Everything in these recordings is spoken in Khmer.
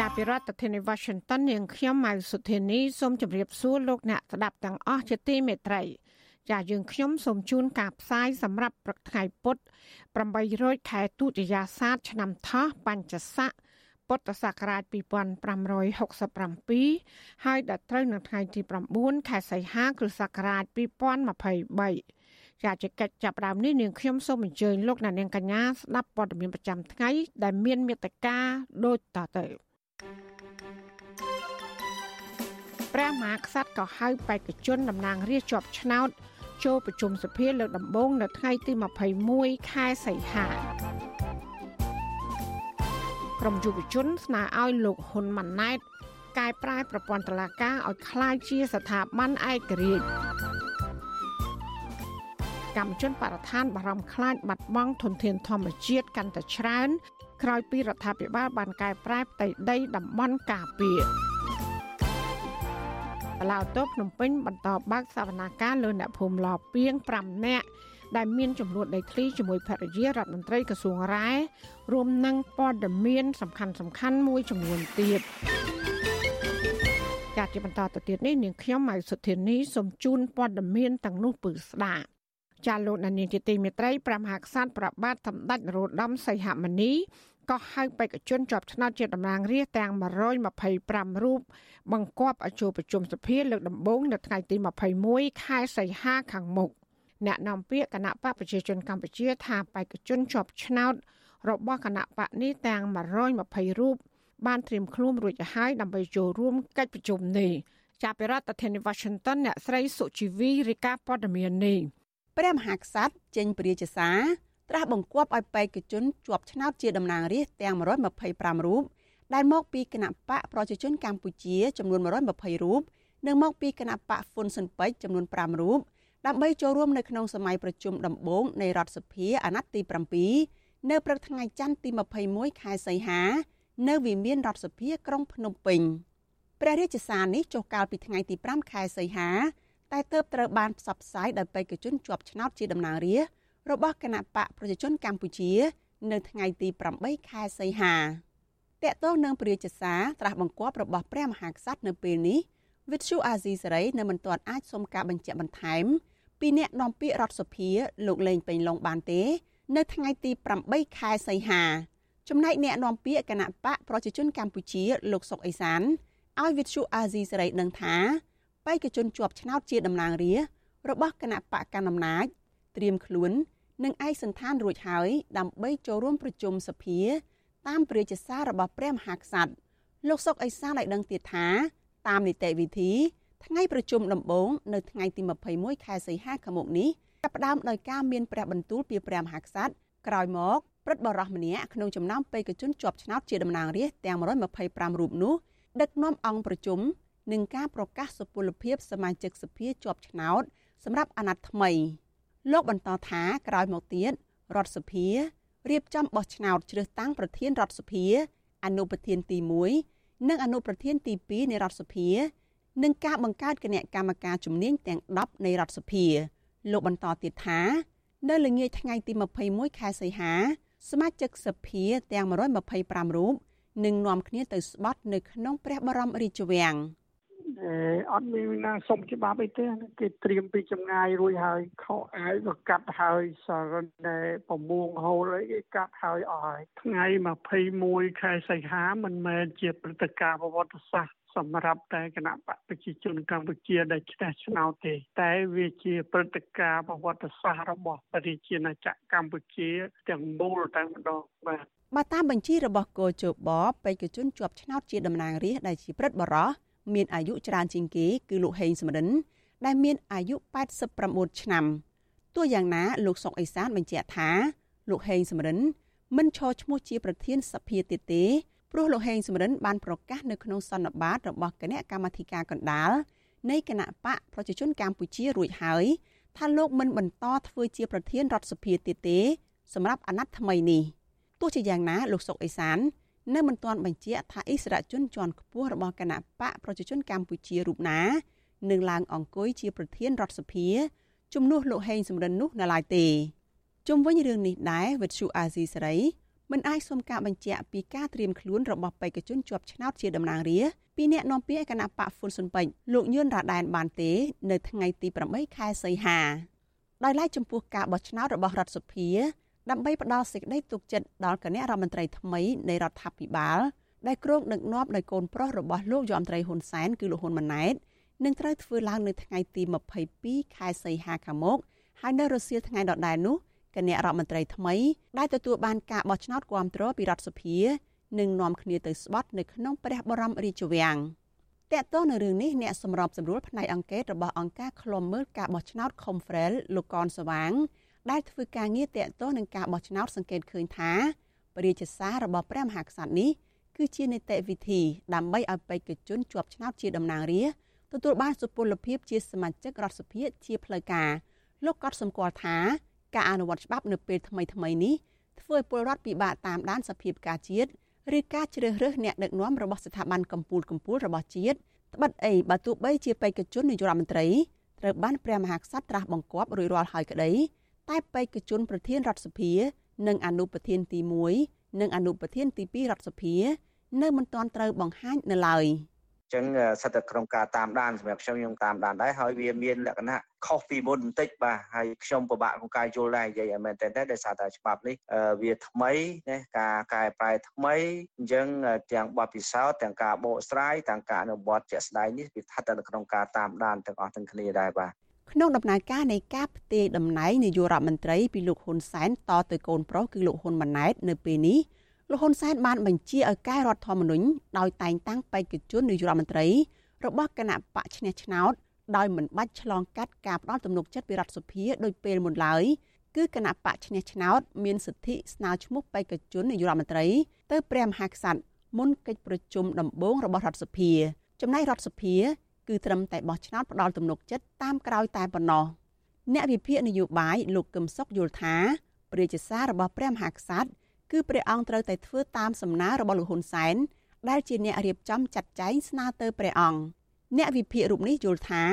ចាប់ពីរដ្ឋធានី Washington នាងខ្ញុំម៉ៅសុធានីសូមជម្រាបសួរលោកអ្នកស្ដាប់ទាំងអស់ជាទីមេត្រី ចាយើងខ្ញុំសូមជូនការផ្សាយសម្រាប់ព្រឹកថ្ងៃពុទ្ធ800ខែទុតិយាសាទឆ្នាំថោះបញ្ញស័កពុទ្ធសករាជ2567ហើយដល់ត្រូវនៅថ្ងៃទី9ខែសីហាគ្រិស្តសករាជ2023ជាកិច្ចចាប់ដើមនេះនាងខ្ញុំសូមអញ្ជើញលោកអ្នកនាងកញ្ញាស្ដាប់ព័ត៌មានប្រចាំថ្ងៃដែលមានមេត្តាដូចតទៅ ព្រះមហាក្សត្រក៏ហៅបេក្ខជនតំណាងរាស្ត្រជាប់ឆ្នោតចូលប្រជុំសភាលើកដំបូងនៅថ្ងៃទី21ខែសីហាក្រមយុវជនស្នើឲ្យលោកហ៊ុនម៉ាណែតកែប្រែប្រព័ន្ធតុលាការឲ្យคล้ายជាស្ថាប័នឯករាជ្យកម្មជនបរិស្ថានបារម្ភខ្លាចបាត់បង់ធនធានធម្មជាតិកាន់តែច្រើន ក្រោយពីរដ្ឋាភិបាលបានកែប្រែផ្ទៃដីតំបន់ការពារបឡៅតូភ្នំពេញបន្តបើកសវនាការលើអ្នកភូមិឡពីង5នាក់ដែលមានចំនួនដីធ្លីជាមួយភរិយារដ្ឋមន្ត្រីក្រសួងរ៉ែរួមនឹងព័ត៌មាន សំខាន់សំខាន់មួយចំនួនទៀតចាត់ជាបន្តទៅទៀតនេះនាងខ្ញុំម៉ៅសុធានីសូមជូនព័ត៌មានទាំងនោះពឺស្ដាប់ចាលោកនានីជាទីមេត្រីប្រមហាក្សត្រប្របាទសម្ដេចនរោត្តមសីហមុនី ក៏ហៅបេក្ខជនជាប់ឆ្នោតជាតំណាងរាស្ត្រទាំង125រូបបង្គាប់ឲ្យចូលប្រជុំសភាលើកដំបូងនៅថ្ងៃទី21ខែសីហាខាងមុខអ្នកនាំពាក្យគណៈបកប្រជាជនកម្ពុជាថាបេក្ខជនជាប់ឆ្នោតរបស់គណៈបកនេះទាំង120រូបបានត្រៀមខ្លួនរួចទៅហើយដើម្បីចូលរួមកិច្ចប្រជុំនេះចាប់ពីរដ្ឋធានី Washington អ្នកស្រីសុជីវីរាយការណ៍ព័ត៌មាននេះព្រះមហាក្សត្រចេញព្រាជសារ ត្រាស់បង្គាប់ឲ្យបេក្ខជនជាប់ឆ្នោតជាតំណាងរាស្ត្រទាំង125រូបដែលមកពីគណៈបកប្រជាជនកម្ពុជាចំនួន120រូបនិងមកពីគណៈបកហ្វុនស៊ិនពេជ្រចំនួន5រូបដើម្បីចូលរួមនៅក្នុងសម័យប្រជុំដំបូងនៃរដ្ឋសភាអាណត្តិទី7នៅព្រឹកថ្ងៃច័ន្ទទី21ខែសីហា នៅវិមានរដ្ឋសភាក្រុងភ្នំពេញព្រះរាជសារនេះចុះកាលពីថ្ងៃទី5ខែសីហា តែទើបត្រូវបានផ្សព្វផ្សាយដោយបេក្ខជនជាប់ឆ្នោតជាតំណាងរាស្ត្រ របស់គណៈបកប្រជាជនកម្ពុជា នៅថ្ងៃទី8ខែសីហាតកតងនឹងព្រះរាជសារត្រាស់បង្គាប់របស់ព្រះមហាក្សត្រនៅពេលនេះវិទ្យុអាស៊ីសេរីនៅមិនទាន់អាចសុំការបញ្ជាក់បន្ថែមពីអ្នកនាំពាក្យរដ្ឋសភាលោកលេងពេញឡុងបានទេ នៅថ្ងៃទី8ខែសីហាចំណែកអ្នកនាំពាក្យគណៈបកប្រជាជនកម្ពុជា លោកសុកអេសានឲ្យវិទ្យុអាស៊ីសេរីដឹងថាបេក្ខជនជាប់ឆ្នោតជាតំណាងរារបស់គណៈបកកណ្ដាលអំណាចត្រៀមខ្លួន និងឯកសន្តានរួចហើយដើម្បីចូលរួមប្រជុំសភា តាមព្រះរាជសាររបស់ព្រះមហាក្សត្រលោកសុកអេសានឲ្យដឹងទៀតថាតាមនីតិវិធី ថ្ងៃប្រជុំដំបូងនៅថ្ងៃទី21ខែសីហាខាងមុខនេះចាប់ផ្ដើមដោយការមានព្រះបន្ទូលពីព្រះមហាក្សត្រក្រោយមកព្រឹទ្ធបរិះម្នាក់ក្នុងចំណោមបេក្ខជនជាប់ឆ្នោតជាតំណាងរាស្ត្រទាំង125រូបនោះដឹកនាំអង្គប្រជុំនឹងការប្រកាសសុពលភាពសមាជិកសភាជាប់ឆ្នោតសម្រាប់អាណត្តិថ្មី លោកបន្តថាក្រោយមកទៀតរដ្ឋសភារៀបចំបោះឆ្នោតជ្រើសតាំងប្រធានរដ្ឋសភា អនុប្រធានទី1និងអនុប្រធានទី2នៃរដ្ឋសភានិងការបង្កើតគណៈកម្មការជំនាញទាំង10នៃរដ្ឋសភា លោកបន្តទៀតថា នៅល្ងាចថ្ងៃទី21ខែសីហាសមាជិកសភាទាំង125រូបនឹងនាំគ្នាទៅស្បត់នៅក្នុងព្រះបរមរាជវាំង។ អត់មានណាសុំច្បាប់អីទេគេត្រៀមពីចម្ងាយរួចហើយខោអាវក៏កាត់ហើយសរិនដែលប្រមួងហូលអីគេកាត់ហើយអស់ហើយថ្ងៃ21ខែសីហាមិនមែនជាព្រឹត្តិការណ៍ប្រវត្តិសាស្ត្រសម្រាប់តែគណៈបកប្រជាជនកម្ពុជាដែលឈ្នះឆ្នោតទេ តែវាជាព្រឹត្តិការណ៍ប្រវត្តិសាស្ត្ររបស់ប្រជាណាចក្រកម្ពុជាទាំងមូលតែម្ដងបាទបើតាមបញ្ជីរបស់គោជបបេក្ខជនជាប់ឆ្នោតជាតំណាងរាស្ត្រដែលជាព្រឹទ្ធបរោះ មានអាយុច្រើនជាងគេគឺលោកហេងសំរិន ដែលមានអាយុ89ឆ្នាំទោះយ៉ាងណាលោកសុកអេសានបញ្ជាក់ថាលោកហេងសំរិន មិនឈរឈ្មោះជាប្រធានសភាទៀតទេព្រោះលោកហេងសំរិនបានប្រកាសនៅក្នុងសន្និបាតរបស់គណៈកម្មាធិការកណ្ដាលនៃគណៈបកប្រជាជនកម្ពុជារួចហើយថាលោកមិនបន្តធ្វើជាប្រធានរដ្ឋសភាទៀតទេ សម្រាប់អាណត្តិថ្មីនេះទោះជាយ៉ាងណាលោកសុកអេសាន នៅមិនទាន់បញ្ជាក់ថាអិសរាជជនជាន់ខ្ពស់របស់គណៈបកប្រជាជនកម្ពុជារូបណានឹងឡើងអង្គុយជាប្រធានរដ្ឋសភាជំនួសលោកហេងសំរិននោះនៅឡើយទេជុំវិញរឿងនេះដែរវិទ្យុអាស៊ីសេរីមិនអាចសុំការបញ្ជាក់ពីការត្រៀមខ្លួនរបស់បេក្ខជនជាប់ឆ្នោតជាតំណាងរាស្ត្រពីអ្នកនាំពាក្យគណៈបកហ្វុនស៊ុនពេជ្រលោកញឿនរ៉ាដែនបានទេ នៅថ្ងៃទី8ខែសីហាដោយឡែកចំពោះការបោះឆ្នោតរបស់រដ្ឋសភា ដើម្បីផ្ដល់សេចក្តីទុកចិត្តដល់គណៈរដ្ឋមន្ត្រីថ្មីនៃរដ្ឋាភិបាលដែលគ្រោងដឹកនាំដោយកូនប្រុសរបស់លោកយមត្រីហ៊ុនសែនគឺលោកហ៊ុនម៉ាណែតនឹងត្រូវធ្វើឡើងនៅថ្ងៃទី22ខែសីហាខាងមុខហើយនៅរសៀលថ្ងៃដដែលនោះគណៈរដ្ឋមន្ត្រីថ្មីដែលទទួលបានការបោះឆ្នោតគាំទ្រពីរដ្ឋសភានឹងនាំគ្នាទៅស្បត់នៅក្នុងព្រះបរមរាជវាំងតកតនៅរឿងនេះអ្នកសម្របសម្រួលផ្នែកអង្គការរបស់អង្គការឃ្លាំមើលការបោះឆ្នោត Confrel លោកកនសវាង ដែលធ្វើការងារតកតនឹងការបោះឆ្នោតសង្កេតឃើញថាព្រះរាជសាររបស់ព្រះមហាក្សត្រនេះគឺជានីតិវិធីដើម្បីឲ្យបេក្ខជនជាប់ឆ្នោតជាតំណាងរាស្ត្រទទួលបានសុពលភាពជាសមាជិករដ្ឋសភាជាផ្លូវការលោកក៏សម្គាល់ថាការអនុវត្តច្បាប់នៅពេលថ្មីថ្មីនេះធ្វើឲ្យពលរដ្ឋពិបាកតាមដានសភាពការជាតិឬការជ្រើសរើសអ្នកដឹកនាំរបស់ស្ថាប័នកម្ពុជាកម្ពុជារបស់ជាតិត្បិតអីបើទោះបីជាបេក្ខជននាយករដ្ឋមន្ត្រីត្រូវបានព្រះមហាក្សត្រត្រាស់បង្គាប់រួចរាល់ហើយក្តី តែបេក្ខជនប្រធានរដ្ឋសភា និងអនុប្រធានទី1និងអនុប្រធានទី2រដ្ឋសភា នៅមិនទាន់ត្រូវបង្ហាញនៅឡើយ។ចឹងសិតតែក្នុងការតាមដានសម្រាប់ខ្ញុំខ្ញុំតាមដានដែរហើយវាមានលក្ខណៈខុសពីមុនបន្តិចបាទហើយខ្ញុំពិបាកក្នុងការយល់ដែរនិយាយឲ្យមែនតើដោយសារតែច្បាប់នេះវាថ្មីណាការកែប្រែថ្មីអញ្ចឹងទាំងបទពិសោធន៍ទាំងការបកស្រាយទាំងការអនុវត្តជាក់ស្ដែងនេះវាស្ថិតនៅក្នុងការតាមដានទាំងអស់ទាំងគ្នាដែរបាទ ក្នុងដំណើរការនៃការផ្ទេរតំណែងនាយករដ្ឋមន្ត្រីពីលោកហ៊ុនសែនតទៅកូនប្រុសគឺលោកហ៊ុនម៉ាណែតនៅពេលនេះលោកហ៊ុនសែនបានបញ្ជាឲ្យកែរដ្ឋធម្មនុញ្ញដោយតែងតាំងបេក្ខជននាយករដ្ឋមន្ត្រីរបស់គណៈបកឈ្នះឆ្នោតដោយមិនបាច់ឆ្លងកាត់ការផ្ដាល់ទំនុកចិត្តពីរដ្ឋសភាដោយពេលមុនឡើយគឺគណៈបកឈ្នះឆ្នោតមានសិទ្ធិស្នើឈ្មោះបេក្ខជននាយករដ្ឋមន្ត្រីទៅព្រះមហាក្សត្រមុនកិច្ចប្រជុំដំបូងរបស់រដ្ឋសភាចំណែករដ្ឋសភា គឺត្រឹមតែបោះឆ្នោតផ្ដាល់ទំនុកចិត្តតាមក្រោយតែប៉ុណ្ណោះអ្នកវិភាគនយោបាយលោកកឹមសុខយល់ថាព្រះជាសាររបស់ព្រះមហាក្សត្រគឺព្រះអង្គត្រូវតែធ្វើតាមសំណើរបស់លោកហ៊ុនសែនដែលជាអ្នករៀបចំចាត់ចែងស្នើទៅព្រះអង្គអ្នកវិភាគរូបនេះយល់ថា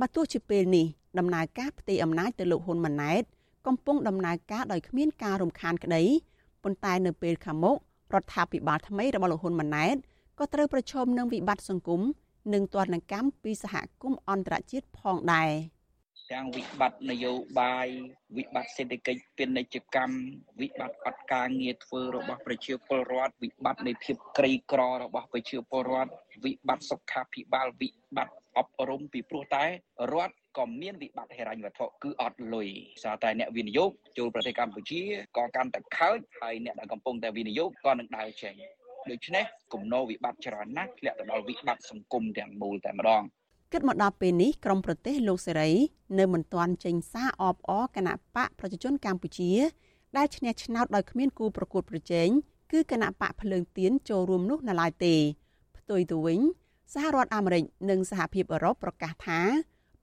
បើទោះជាពេលនេះដំណើរការផ្ទេរអំណាចទៅលោកហ៊ុនម៉ាណែតកំពុងដំណើរការដោយគ្មានការរំខានក្តីប៉ុន្តែនៅពេលខាងមុខរដ្ឋាភិបាលថ្មីរបស់លោកហ៊ុនម៉ាណែតក៏ត្រូវប្រឈមនឹងវិបត្តិសង្គម និងទណ្ឌកម្មពីសហគមន៍អន្តរជាតិផងដែរ។ទាំងវិបត្តិនយោបាយវិបត្តិសេដ្ឋកិច្ចពាណិជ្ជកម្មវិបត្តិអត់ការងារធ្វើរបស់ប្រជាពលរដ្ឋវិបត្តិនៃភាពក្រីក្ររបស់ប្រជាពលរដ្ឋវិបត្តិសុខាភិបាលវិបត្តិអប់រំពីព្រោះតែរដ្ឋក៏មានវិបត្តិហិរញ្ញវត្ថុគឺអត់លុយសារតែអ្នកវិនិយោគចូលប្រទេសកម្ពុជាក៏កាន់តែខើចហើយអ្នកដែលកំពុងតែវិនិយោគក៏នឹងដើរចេញ ដូច្នេះគំនោវិបត្តិច្រើនណាស់ធ្លាក់ទៅដល់វិបត្តិសង្គមទាំងមូលតែម្ដងគិតមកដល់ពេលនេះក្រមប្រទេសលោកសេរី នៅមិនទាន់ចេញសារអបអរគណៈបកប្រជាជនកម្ពុជា ដែលឈ្នះឆ្នោតដោយគ្មានគូប្រកួតប្រជែងគឺគណៈបកភ្លើងទៀនចូលរួមនោះនៅឡើយទេ ផ្ទុយទៅវិញសហរដ្ឋអាមេរិកនិងសហភាពអឺរ៉ុបប្រកាសថា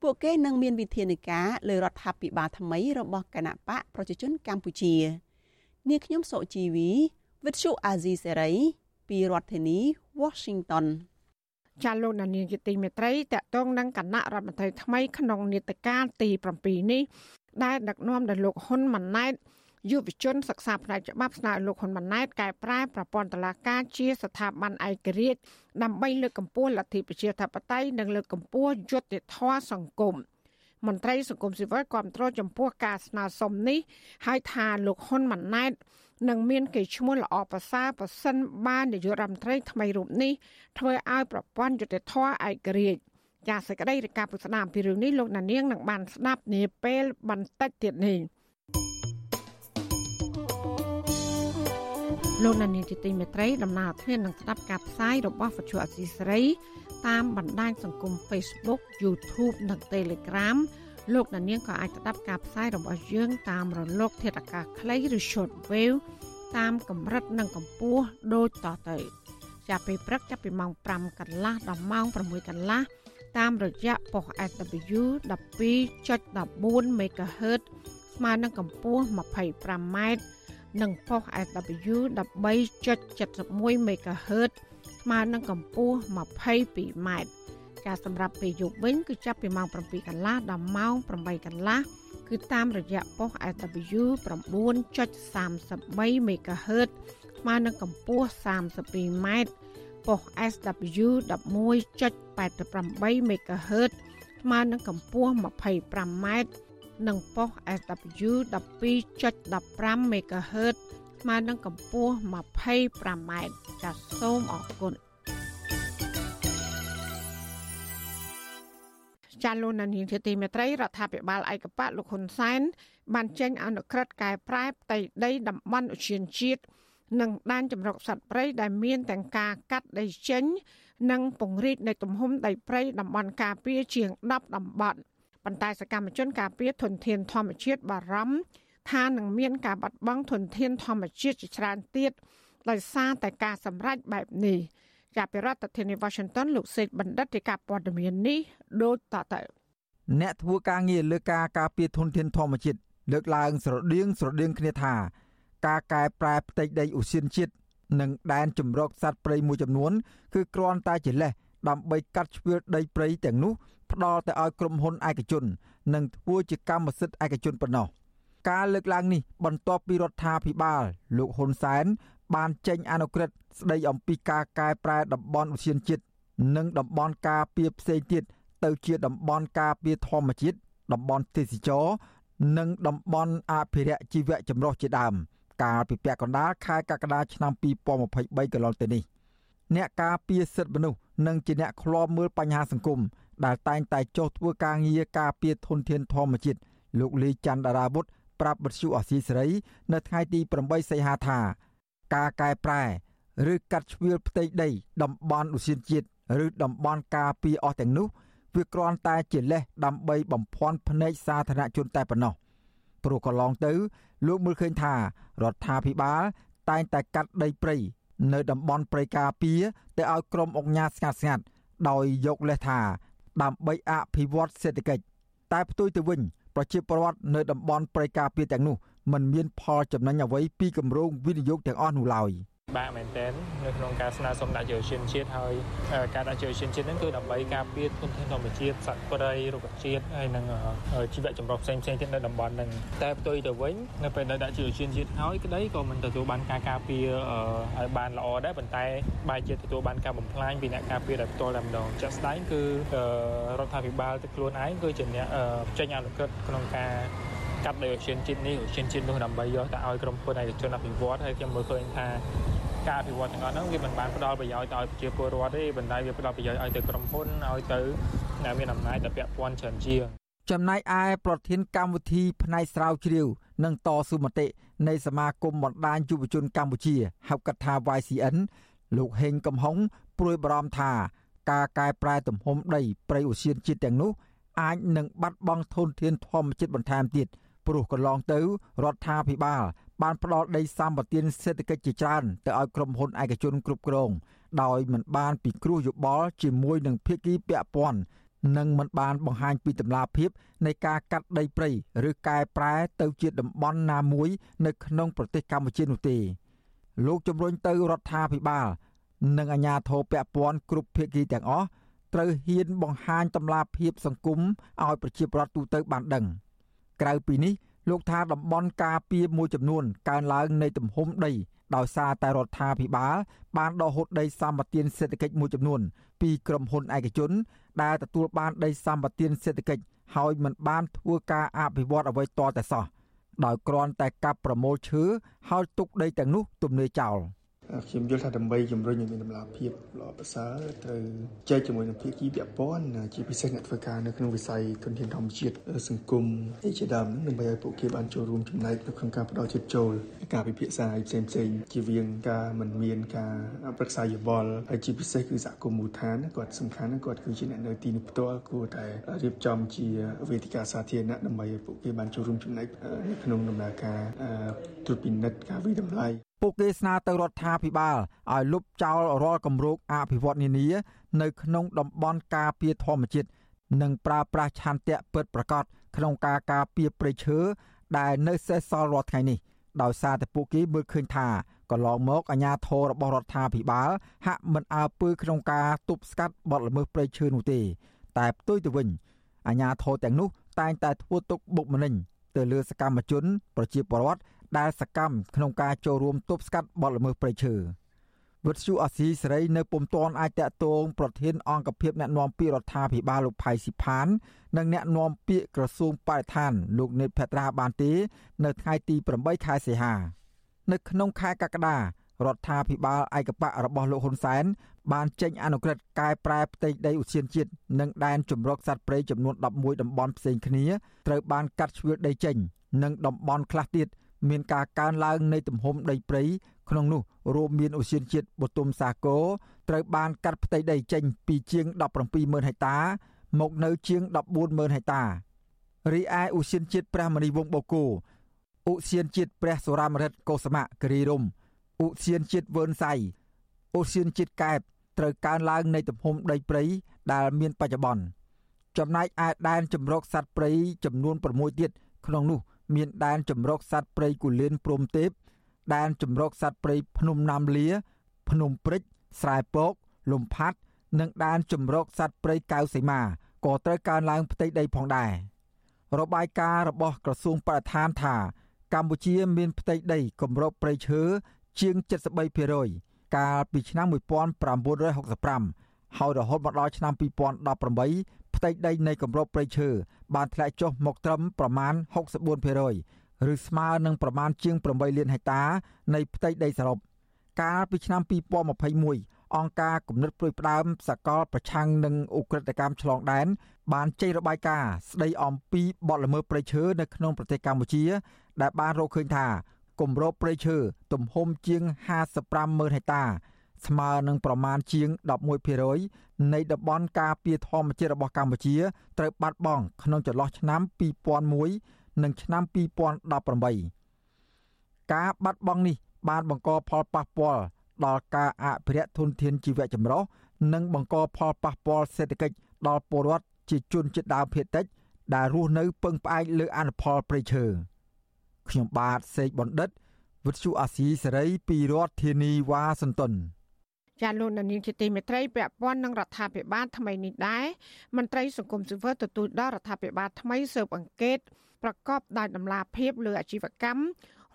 ពួកគេនឹងមានវិធានការលើរដ្ឋាភិបាលថ្មីរបស់គណៈបកប្រជាជនកម្ពុជា នាងខ្ញុំសុជីវីវិទ្យុអាស៊ីសេរី ពីរដ្ឋធានី Washington ចាលោកនានីជាទីមេត្រីតកតងនឹងគណៈរដ្ឋមន្ត្រីថ្មីក្នុងនេតការទី7នេះដែលដឹកនាំដោយលោកហ៊ុនម៉ាណែតយុវជនសិក្សាផ្នែកច្បាប់ស្នើលោកហ៊ុនម៉ាណែតកែប្រែប្រព័ន្ធតុលាការជាស្ថាប័នឯករាជ្យដើម្បីលើកកម្ពស់លទ្ធិប្រជាធិបតេយ្យនិងលើកកម្ពស់យុត្តិធម៌សង្គមមន្ត្រីសង្គមស៊ីវិលគាំទ្រចំពោះការស្នើសុំនេះហើយថាលោកហ៊ុនម៉ាណែត នឹងមានកេរ្តិ៍ឈ្មោះល្អប្រសើរប្រសិនបាននាយករដ្ឋមន្ត្រីថ្មីរូបនេះធ្វើឲ្យប្រព័ន្ធយុតិធធឯករាជ្យចាសសេចក្តីរាយការណ៍ពុស្ដាមពីរឿងនេះលោកណានៀងនឹងបានស្ដាប់នាពេលបន្តិចទៀតនេះលោកណានៀងជាទីមេត្រីដំណើរធាននឹងស្ដាប់ការផ្សាយរបស់វិទ្យុអសីស្រីតាមបណ្ដាញសង្គម Facebook YouTube និង Telegram លោកអ្នកនាងក៏អាចស្ដាប់ការផ្សាយរបស់យើងតាមរលក ធាតុអាកាសខ្លីឬ short wave តាមកម្រិតនិងកម្ពស់ដូចតទៅចាប់ពីព្រឹកចាប់ពីម៉ោង5កន្លះដល់ម៉ោង6កន្លះតាមរយៈប៉ុស SW 12.14 MHz ស្មើនឹងកម្ពស់ 25m និងប៉ុស SW 13.71 MHz ស្មើនឹងកម្ពស់ 22m ការសម្រាប់ពេលយប់វិញគឺចាប់ពីម៉ោង7កន្លះដល់ម៉ោង8កន្លះគឺតាមរយៈប៉ុស SW 9.33 MHz ស្មើនឹងកម្ពស់ 32m ប៉ុស SW 11.88 MHz ស្មើនឹងកម្ពស់ 25m និងប៉ុស SW 12.15 MHz ស្មើនឹងកម្ពស់ 25m ចាសសូមអរគុណ ចាលោកនានីជាទីមេត្រីរដ្ឋាភិបាលឯកបៈលោកហ៊ុនសែនបានចេញអនុក្រឹត្យកែប្រែផ្ទៃដីតំបន់ឧទ្យានជាតិនិងដែនចម្រុកសត្វព្រៃដែលមានទាំងការកាត់ដីចេញ និងពង្រីកនៃទំហំដីព្រៃតំបន់ការពារជាង10តំបន់ប៉ុន្តែសកម្មជនការពារធនធានធម្មជាតិបារម្ភថានឹងមានការបាត់បង់ធនធានធម្មជាតិជាច្រើនទៀតដោយសារតែការសម្រេចបែបនេះ ចាប់ពីរដ្ឋធានី Washington លោកសេកបណ្ឌិតរាជការព័ត៌មាននេះដូចតទៅអ្នកធ្វើការងារលើការការពារធនធានធម្មជាតិលើកឡើងស្រដៀងស្រដៀងគ្នាថា ការកែប្រែផ្ទៃដីឧស្សាហជាតិនិងដែនជំរកសត្វព្រៃមួយចំនួន គឺគ្រាន់តែជាលេសដើម្បីកាត់ជ្រឿដីព្រៃទាំងនោះផ្ដល់ទៅឲ្យក្រុមហ៊ុនឯកជន និងធ្វើជាកម្មសិទ្ធិឯកជនប៉ុណ្ណោះការលើកឡើងនេះបន្ទាប់ពីរដ្ឋាភិបាល លោកហ៊ុនសែនបានចេញអនុក្រឹត្យ ស្ដីអំពីការកែប្រែតំបន់ឧទ្យានជាតិនិងតំបន់ការពារផ្សេងទៀតទៅជាតំបន់ការពារធម្មជាតិតំបន់ទេសចរនិងតំបន់អភិរក្សជីវៈចម្រុះជាដើម កាលពីពាក់កណ្ដាលខែកក្កដាឆ្នាំ2023កន្លងទៅនេះអ្នកការពារសិទ្ធិមនុស្សនិងជាអ្នកឃ្លាំមើលបញ្ហាសង្គមដែលតែងតែចុះធ្វើការងារការពារធនធានធម្មជាតិលោកលីច័ន្ទដារាវុធប្រាប់បទសុអសីសេរី នៅថ្ងៃទី8សីហាថា ការកែប្រែ ឬកាត់ជ្រឿលផ្ទៃដី តំបន់ឧស្សាហជាតិឬតំបន់ការពារអស់ទាំងនោះវាគ្រាន់តែជាលេសដើម្បីបំភាន់ភ្នែកសាធារណជនតែប៉ុណ្ណោះព្រោះកន្លងទៅ លោកមើលឃើញថារដ្ឋាភិបាល តែងតែកាត់ដីព្រៃនៅតំបន់ព្រៃការពារទៅឲ្យក្រុមអង្គការស្ងាត់ស្ងាត់ដោយយកលេសថា ដើម្បីអភិវឌ្ឍសេដ្ឋកិច្ចតែផ្ទុយទៅវិញប្រជាពលរដ្ឋនៅតំបន់ព្រៃការពារទាំងនោះមិនមានផលចំណេញអ្វីពីគម្រោងវិនិយោគទាំងអស់នោះឡើយ។ បាក់មែនទែននៅក្នុងការស្នើសុំដាក់ជាឈានជាតិហើយការដាក់ជាឈានជាតិហ្នឹងគឺដើម្បីការពារធនធានធម្មជាតិសត្វព្រៃរុក្ខជាតិហើយនិងជីវៈចម្រុះផ្សេងផ្សេងទៀតនៅតំបន់ហ្នឹងតែផ្ទុយទៅវិញនៅពេលដែលដាក់ជាឈានជាតិហើយក្តីក៏មិនទទួលបានការការពារឲ្យបានល្អដែរប៉ុន្តែបែរជាទទួលបានការបំផ្លាញពីអ្នកការពារដោយផ្ទាល់តែម្ដងចាក់ស្ដែងគឺរដ្ឋាភិបាលទឹកខ្លួនឯងគឺជាអ្នកចេញអនុក្រឹត្យក្នុងការកាត់ដោយអូសៀនជាតិនេះអូសៀនជាតិនោះដើម្បីយកទៅឲ្យក្រុមហ៊ុនឯកជនអភិវឌ្ឍហើយខ្ញុំមើលឃើញថា ការអភិវឌ្ឍទាំងអស់ហ្នឹងវាមិនបានផ្ដល់ប្រយោជន៍ទៅឲ្យប្រជាពលរដ្ឋទេប៉ុន្តែវាផ្ដល់ប្រយោជន៍ឲ្យទៅក្រុមហ៊ុនឲ្យទៅអ្នកមានអំណាចដែលពាក់ព័ន្ធច្រើនជាងចំណែកឯប្រធានកម្មវិធីផ្នែកស្រាវជ្រាវ និងតស៊ូមតិនៃសមាគមបណ្ដាញយុវជនកម្ពុជាហៅកាត់ថា YCN លោកហេងកំហុងព្រួយបារម្ភថាការកែប្រែទំហំដីព្រៃឧស្សាហជាតិទាំងនោះអាចនឹងបាត់បង់ធនធានធម្មជាតិបន្ថែមទៀតព្រោះកន្លងទៅរដ្ឋាភិបាល បានផ្ដល់ដីសម្បត្តិសេដ្ឋកិច្ចជាច្រើនទៅឲ្យក្រុមហ៊ុនឯកជនគ្រប់គ្រងដោយមិនបានពិគ្រោះយោបល់ជាមួយនឹងភាគីពាក់ព័ន្ធនិងមិនបានបង្ហាញពីតម្លាភាពនៃការកាត់ដីព្រៃឬកែប្រែទៅជាតំបន់ណាមួយនៅក្នុងប្រទេសកម្ពុជានោះទេលោកជំរុញទៅរដ្ឋាភិបាលនិងអាជ្ញាធរពាក់ព័ន្ធគ្រប់ភាគីទាំងអស់ត្រូវហ៊ានបង្ហាញតម្លាភាពសង្គមឲ្យប្រជាពលរដ្ឋទូទៅបានដឹងក្រៅពីនេះ លោកថាតំបន់ការពារមួយចំនួនកើនឡើងនៃទំហំដីដោយសារតែរដ្ឋាភិបាលបានដកហូតដីសម្បត្តិសេដ្ឋកិច្ចមួយចំនួន ពីក្រុមហ៊ុនឯកជន ដែលទទួលបានដីសម្បត្តិសេដ្ឋកិច្ចហើយមិនបានធ្វើការអភិវឌ្ឍអ្វីតតែសោះដោយគ្រាន់តែកាប់ប្រមូលឈើហើយទុកដីទាំងនោះទំនេរចោល។ ខ្ញុំយល់ថាដើម្បីជំរុញឲ្យមានតម្លាភាពល្អប្រសើរត្រូវចែកជាមួយនឹងភាគីពាក់ព័ន្ធជាពិសេសអ្នកធ្វើការនៅក្នុងវិស័យធនធានធម្មជាតិសង្គមអីជាដើមដើម្បីឲ្យពួកគេបានចូលរួមចំណែកនៅក្នុងការផ្ដល់ជិតចូលការពិភាក្សាផ្សេងផ្សេងជាវៀងការមិនមានការប្រឹក្សាយោបល់ហើយជាពិសេសគឺសហគមន៍មូលដ្ឋានគាត់សំខាន់គាត់គឺជាអ្នកនៅទីនេះផ្ទាល់គួរតែរៀបចំជាវេទិកាសាធារណៈដើម្បីឲ្យពួកគេបានចូលរួមចំណែកនៅក្នុងដំណើរការត្រួតពិនិត្យការវិតម្លៃ ពួកគេស្នើទៅរដ្ឋាភិបាលឲ្យលុបចោលរាល់គម្រោងអភិវឌ្ឍនានានៅក្នុងតំបន់ការពារធម្មជាតិនិងប្រើប្រាស់ឆន្ទៈពិតប្រាកដក្នុងការការពារព្រៃឈើដែលនៅសេសសល់រាល់ថ្ងៃនេះដោយសារតែពួកគេមើលឃើញថាកន្លងមកអាជ្ញាធររបស់រដ្ឋាភិបាលហាក់មិនអើពើក្នុងការទប់ស្កាត់បទល្មើសព្រៃឈើនោះទេ តែផ្ទុយទៅវិញអាជ្ញាធរទាំងនោះតែងតែធ្វើទុកបុកម្នេញទៅលើសកម្មជន ប្រជាពលរដ្ឋ ដែលសកម្មក្នុងការចូលរួមទប់ស្កាត់បទល្មើសព្រៃឈើវិទ្យុអស៊ីសេរីនៅពុំទាន់អាចតាក់ទងប្រធានអង្គភិបអ្នកណែនាំពាក្យរដ្ឋាភិបាលលោកផៃស៊ីផាន និងអ្នកណែនាំពាក្យក្រសួងបរិស្ថានលោកនេតភត្រាបានទេ នៅថ្ងៃទី8ខែសីហានៅក្នុងខែកក្កដារដ្ឋាភិបាលឯកបៈរបស់លោកហ៊ុនសែនបានចេញអនុក្រឹត្យកែប្រែផ្ទៃដីឧទ្យានជាតិនិងដែនជម្រកសត្វព្រៃចំនួន11តំបន់ផ្សេងគ្នាត្រូវបានកាត់ជ្រឿដីចេញ និងតំបន់ខ្លះទៀត មានការកើនឡើងនៃទំហំដីព្រៃក្នុងនោះរួមមានឧស្សាហជាតិបទុមសាគរត្រូវបានកាត់ផ្ទៃដីចេញពីជាង170,000ហិកតា មកនៅជាង140,000ហិកតារីឯឧស្សាហជាតិព្រះមនីវងបូកូឧស្សាហជាតិព្រះសូរាមរិទ្ធកុសមៈគិរីរំឧស្សាហជាតិវឿនសៃឧស្សាហជាតិកែបត្រូវកើនឡើងនៃទំហំដីព្រៃដែលមានបច្ចុប្បន្នចំណែកឯដែនជំរកសត្វព្រៃចំនួន6ទៀតក្នុងនោះ មានដែនចម្រុកសត្វព្រៃគូលៀនព្រំទេពដែនចម្រុកសត្វព្រៃភ្នំណាំលា ភ្នំព្រិចស្រែពក លំផាត់និងដែនចម្រុកសត្វព្រៃកៅសីមាក៏ត្រូវកើនឡើងផ្ទៃដីផងដែររបាយការណ៍របស់ក្រសួងបរិស្ថានថា កម្ពុជាមានផ្ទៃដីគម្របព្រៃឈើជាង73%កាលពីឆ្នាំ1965ហើយរហូតមកដល់ឆ្នាំ2018 ផ្ទៃដីនៃគម្របព្រៃឈើបានធ្លាក់ចុះមកត្រឹមប្រមាណ64%ឬស្មើនឹងប្រមាណជាង8លានហិកតានៃផ្ទៃដីសរុបកាលពីឆ្នាំ2021អង្គការគំនិតព្រួយផ្ដើមសកលប្រឆាំងនឹងឧក្រិដ្ឋកម្មឆ្លងដែនបានចេញរបាយការណ៍ស្ដីអំពីបទល្មើសព្រៃឈើនៅក្នុងប្រទេសកម្ពុជា ដែលបានរកឃើញថាគម្របព្រៃឈើទំហំជាង55ម៉ឺនហិកតា ស្មើនឹងប្រមាណជាង11%នៃតំបន់ការពារធម្មជាតិរបស់កម្ពុជាត្រូវបាត់បង់ក្នុងចន្លោះឆ្នាំ2001និងឆ្នាំ2018ការបាត់បង់នេះបានបង្កផលប៉ះពាល់ដល់ការអភិរក្សធនធានជីវៈចម្រុះនិងបង្កផលប៉ះពាល់សេដ្ឋកិច្ចដល់ពលរដ្ឋជាជនជាតិដើមភាគតិច ដែលរស់នៅពឹងផ្អែកលើអនុផលព្រៃឈើខ្ញុំបាទសេកបណ្ឌិតវិទ្យុអាស៊ីសេរីពីរដ្ឋធានីវ៉ាស៊ីនតោន ចាលោកនាងជាទីមេត្រីពាក់ព័ន្ធនឹងរដ្ឋាភិបាលថ្មីនេះដែរមន្ត្រីសង្គមស៊ីវិលទទួលដល់រដ្ឋាភិបាលថ្មីស៊ើបអង្កេតប្រកបដោយតម្លាភាពលើអាជីវកម្ម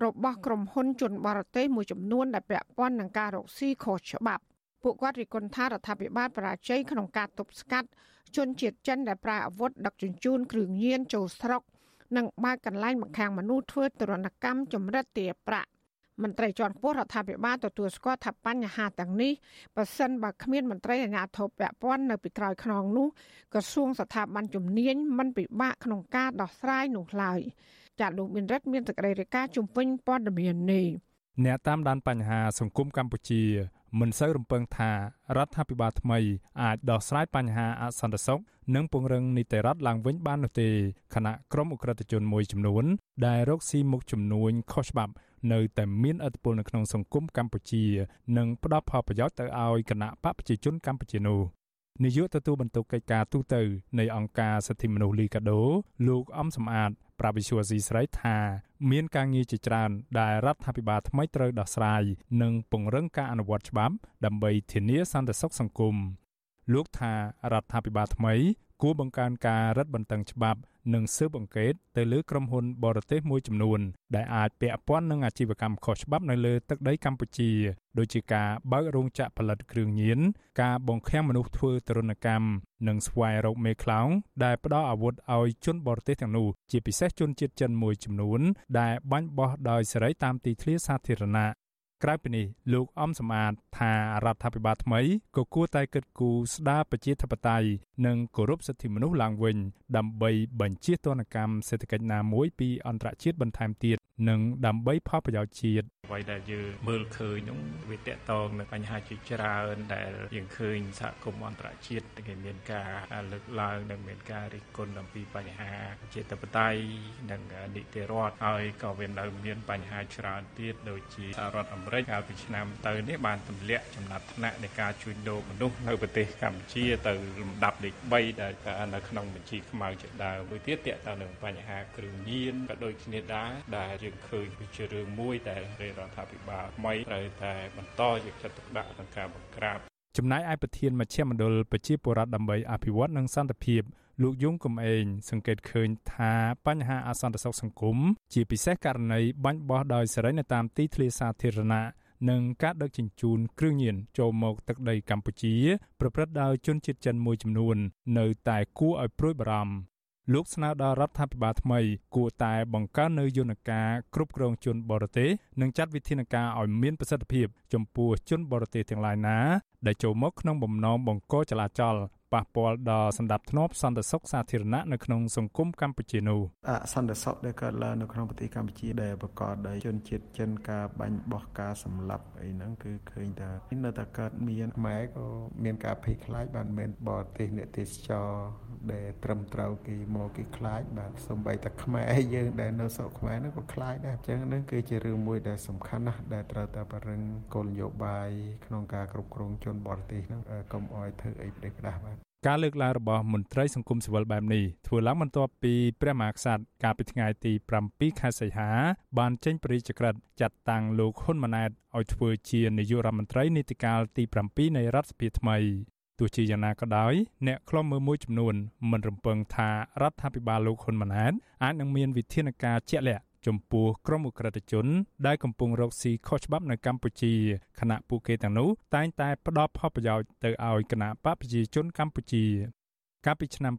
របស់ក្រុមហ៊ុនជនបរទេសមួយចំនួនដែលពាក់ព័ន្ធនឹងការរកស៊ីខុសច្បាប់ពួកគាត់រិះគន់ថារដ្ឋាភិបាលបរាជ័យក្នុងការទប់ស្កាត់ជនជាតិចិនដែលប្រើអាវុធដឹកជញ្ជូនគ្រឿងញៀនចូលស្រុកនិងបើកកន្លែងបង្ខាំងមនុស្សធ្វើទរណកម្មចម្រិតទារប្រាក់ មន្ត្រីជាន់ខ្ពស់រដ្ឋាភិបាលទទួលស្គាល់ថាបញ្ហាទាំងនេះបើសិនបើគ្មានមន្ត្រីអាជ្ញាធរពាក់ព័ន្ធនៅពីក្រោយខ្នងនោះក្រសួងស្ថាប័នជំនាញមិនពិបាកក្នុងការដោះស្រាយនោះឡើយចាលោកមានរិទ្ធមានសេចក្តីរាយការណ៍ជំវិញព័ត៌មាននេះអ្នកតាមដានបញ្ហាសង្គមកម្ពុជា មិនសូវរំពឹងថារដ្ឋាភិបាលថ្មីអាចដោះស្រាយបញ្ហាអសន្តិសុខនិងពង្រឹងនីតិរដ្ឋឡើងវិញបាននោះទេខណៈក្រុមអ ுக ្រិតជនមួយចំនួន ដែលរកស៊ីមុខចំនួនខុសច្បាប់ នៅតែមានឥទ្ធិពលនៅក្នុងសង្គមកម្ពុជា និងផ្ដល់ផលប្រយោជន៍ទៅឲ្យគណៈបកប្រជាជនកម្ពុជានោះនាយកទទួលបន្ទុកកិច្ចការទូតនៃអង្គការសិទ្ធិមនុស្សលីកាដូ លោកអំសំអាត ប្រាវិសុវស៊ីស្រីថាមានការងារជាច្រើនដែលរដ្ឋាភិបាលថ្មីត្រូវដោះស្រាយនិងពង្រឹងការអនុវត្តច្បាប់ដើម្បីធានាសន្តិសុខសង្គមលោកថារដ្ឋាភិបាលថ្មីគួរបង្កើនការរឹតបន្តឹងច្បាប់ និងស៊ើបអង្កេតទៅលើក្រុមហ៊ុនបរទេសមួយចំនួន ដែលអាចពាក់ព័ន្ធនឹងអាជីវកម្មខុសច្បាប់នៅលើទឹកដីកម្ពុជាដូចជាការបើករោងចក្រផលិតគ្រឿងញៀនការបង្ខាំងមនុស្សធ្វើទរណកម្មនិងស្វែងរកមេខ្លោងដែលផ្ដល់អាវុធឲ្យជនបរទេសទាំងនោះជាពិសេសជនជាតិចិនមួយចំនួន ដែលបាញ់បោះដោយសេរីតាមទីធ្លាសាធារណៈ ក្រៅពីនេះលោកអំសំអាតថារដ្ឋាភិបាលថ្មីក៏គួរតែគិតគូរស្ដារប្រជាធិបតេយ្យនិងគោរពសិទ្ធិមនុស្សឡើងវិញ ដើម្បីបញ្ជាទណ្ឌកម្មសេដ្ឋកិច្ចណាមួយពីអន្តរជាតិបន្ថែមទៀតនិងដើម្បីផលប្រយោជន៍ជាតិអ្វីដែលយើងមើលឃើញនោះវាតកតងនឹងបញ្ហាជាច្រើនដែលយើងឃើញសហគមន៍អន្តរជាតិគេមានការលើកឡើងនិងមានការរិះគន់អំពីបញ្ហាជាតបតៃនិងនីតិរដ្ឋហើយក៏វានៅមានបញ្ហាច្រើនទៀតដូចជាសហរដ្ឋអាមេមេរិកកាលពីឆ្នាំទៅនេះបានទម្លាក់ចំណាត់ថ្នាក់នៃការជួញដូរមនុស្សនៅប្រទេសកម្ពុជាទៅលំដាប់លេខ3ដែលនៅក្នុងបញ្ជីខ្មៅជាដើមមួយទៀតតកតទៅនឹងបញ្ហាគ្រឿងញៀនក៏ដូចគ្នាដែរដែលយើងឃើញវាជារឿងមួយដែលរដ្ឋាភិបាលថ្មីត្រូវតែបន្តយកចិត្តទុកដាក់ក្នុងការបង្ក្រាបចំណែកឯប្រធានមជ្ឈមណ្ឌលប្រជាពលរដ្ឋដើម្បីអភិវឌ្ឍនិងសន្តិភាព លោកយងកំឯងសង្កេតឃើញថាបញ្ហាអសន្តិសុខសង្គមជាពិសេសករណីបាញ់បោះដោយសេរីនៅតាមទីធ្លាសាធារណៈនិងការដឹកជញ្ជូនគ្រឿងញៀនចូលមកទឹកដីកម្ពុជា ប្រព្រឹត្តដោយជនជាតិចិនមួយចំនួន នៅតែគួរឲ្យព្រួយបារម្ភលោកស្នើដល់រដ្ឋាភិបាលថ្មី គួរតែបង្កើននូវយន្តការគ្រប់គ្រងជនបរទេសនិងចាត់វិធានការឲ្យមានប្រសិទ្ធភាពចំពោះជនបរទេសទាំងឡាយណា ដែលចូលមកក្នុងបំណងបង្កចលាចល ប៉ះពាល់ដល់សន្តិភាពសន្តិសុខសាធារណៈនៅក្នុងសង្គមកម្ពុជានោះអសន្តិសុខដែលកើតឡើងនៅក្នុងប្រទេសកម្ពុជាដែលប្រកបដោយជនជាតិចិនការបាញ់បោះការសម្លាប់អីហ្នឹងគឺឃើញថានៅតែកើតមានខ្មែរក៏មានការភ័យខ្លាចបានមិនបរទេសអ្នកទេសចរដែលត្រឹមត្រូវគេមកគេខ្លាចបាទសំបីតែខ្មែរយើងដែលនៅស្រុកខ្មែរហ្នឹងក៏ខ្លាចដែរអញ្ចឹងហ្នឹងគឺជារឿងមួយដែលសំខាន់ណាស់ដែលត្រូវតែបរិងគោលនយោបាយក្នុងការគ្រប់គ្រងជនបរទេសហ្នឹងកុំអោយធ្វើអីប្រទេសផ្ដាស់បាទ ការលើកឡើងរបស់មន្ត្រីសង្គមស៊ីវិលបែបនេះធ្វើឡើងបន្ទាប់ពីព្រះមហាក្សត្រកាលពីថ្ងៃទី7ខែសីហា បានចេញព្រះរាជក្រឹត្យចាត់តាំងលោកហ៊ុនម៉ាណែតឲ្យធ្វើជានាយករដ្ឋមន្ត្រីនីតិកាលទី7នៃរដ្ឋសភាថ្មីទោះជាយ៉ាងណាក៏ដោយអ្នកខ្លំមើលមួយចំនួនមិនរំពឹងថារដ្ឋាភិបាលលោកហ៊ុនម៉ាណែតអាចនឹងមានវិធានការជាក់លាក់ ចំពោះក្រុមអ ுக ្រិតជន ដែលកំពុងរកស៊ីខុសច្បាប់នៅកម្ពុជាខណៈពួកគេទាំងនោះតែងតែផ្ដល់ផលប្រយោជន៍ទៅឲ្យគណៈបកប្រជាជនកម្ពុជាកាលពីឆ្នាំ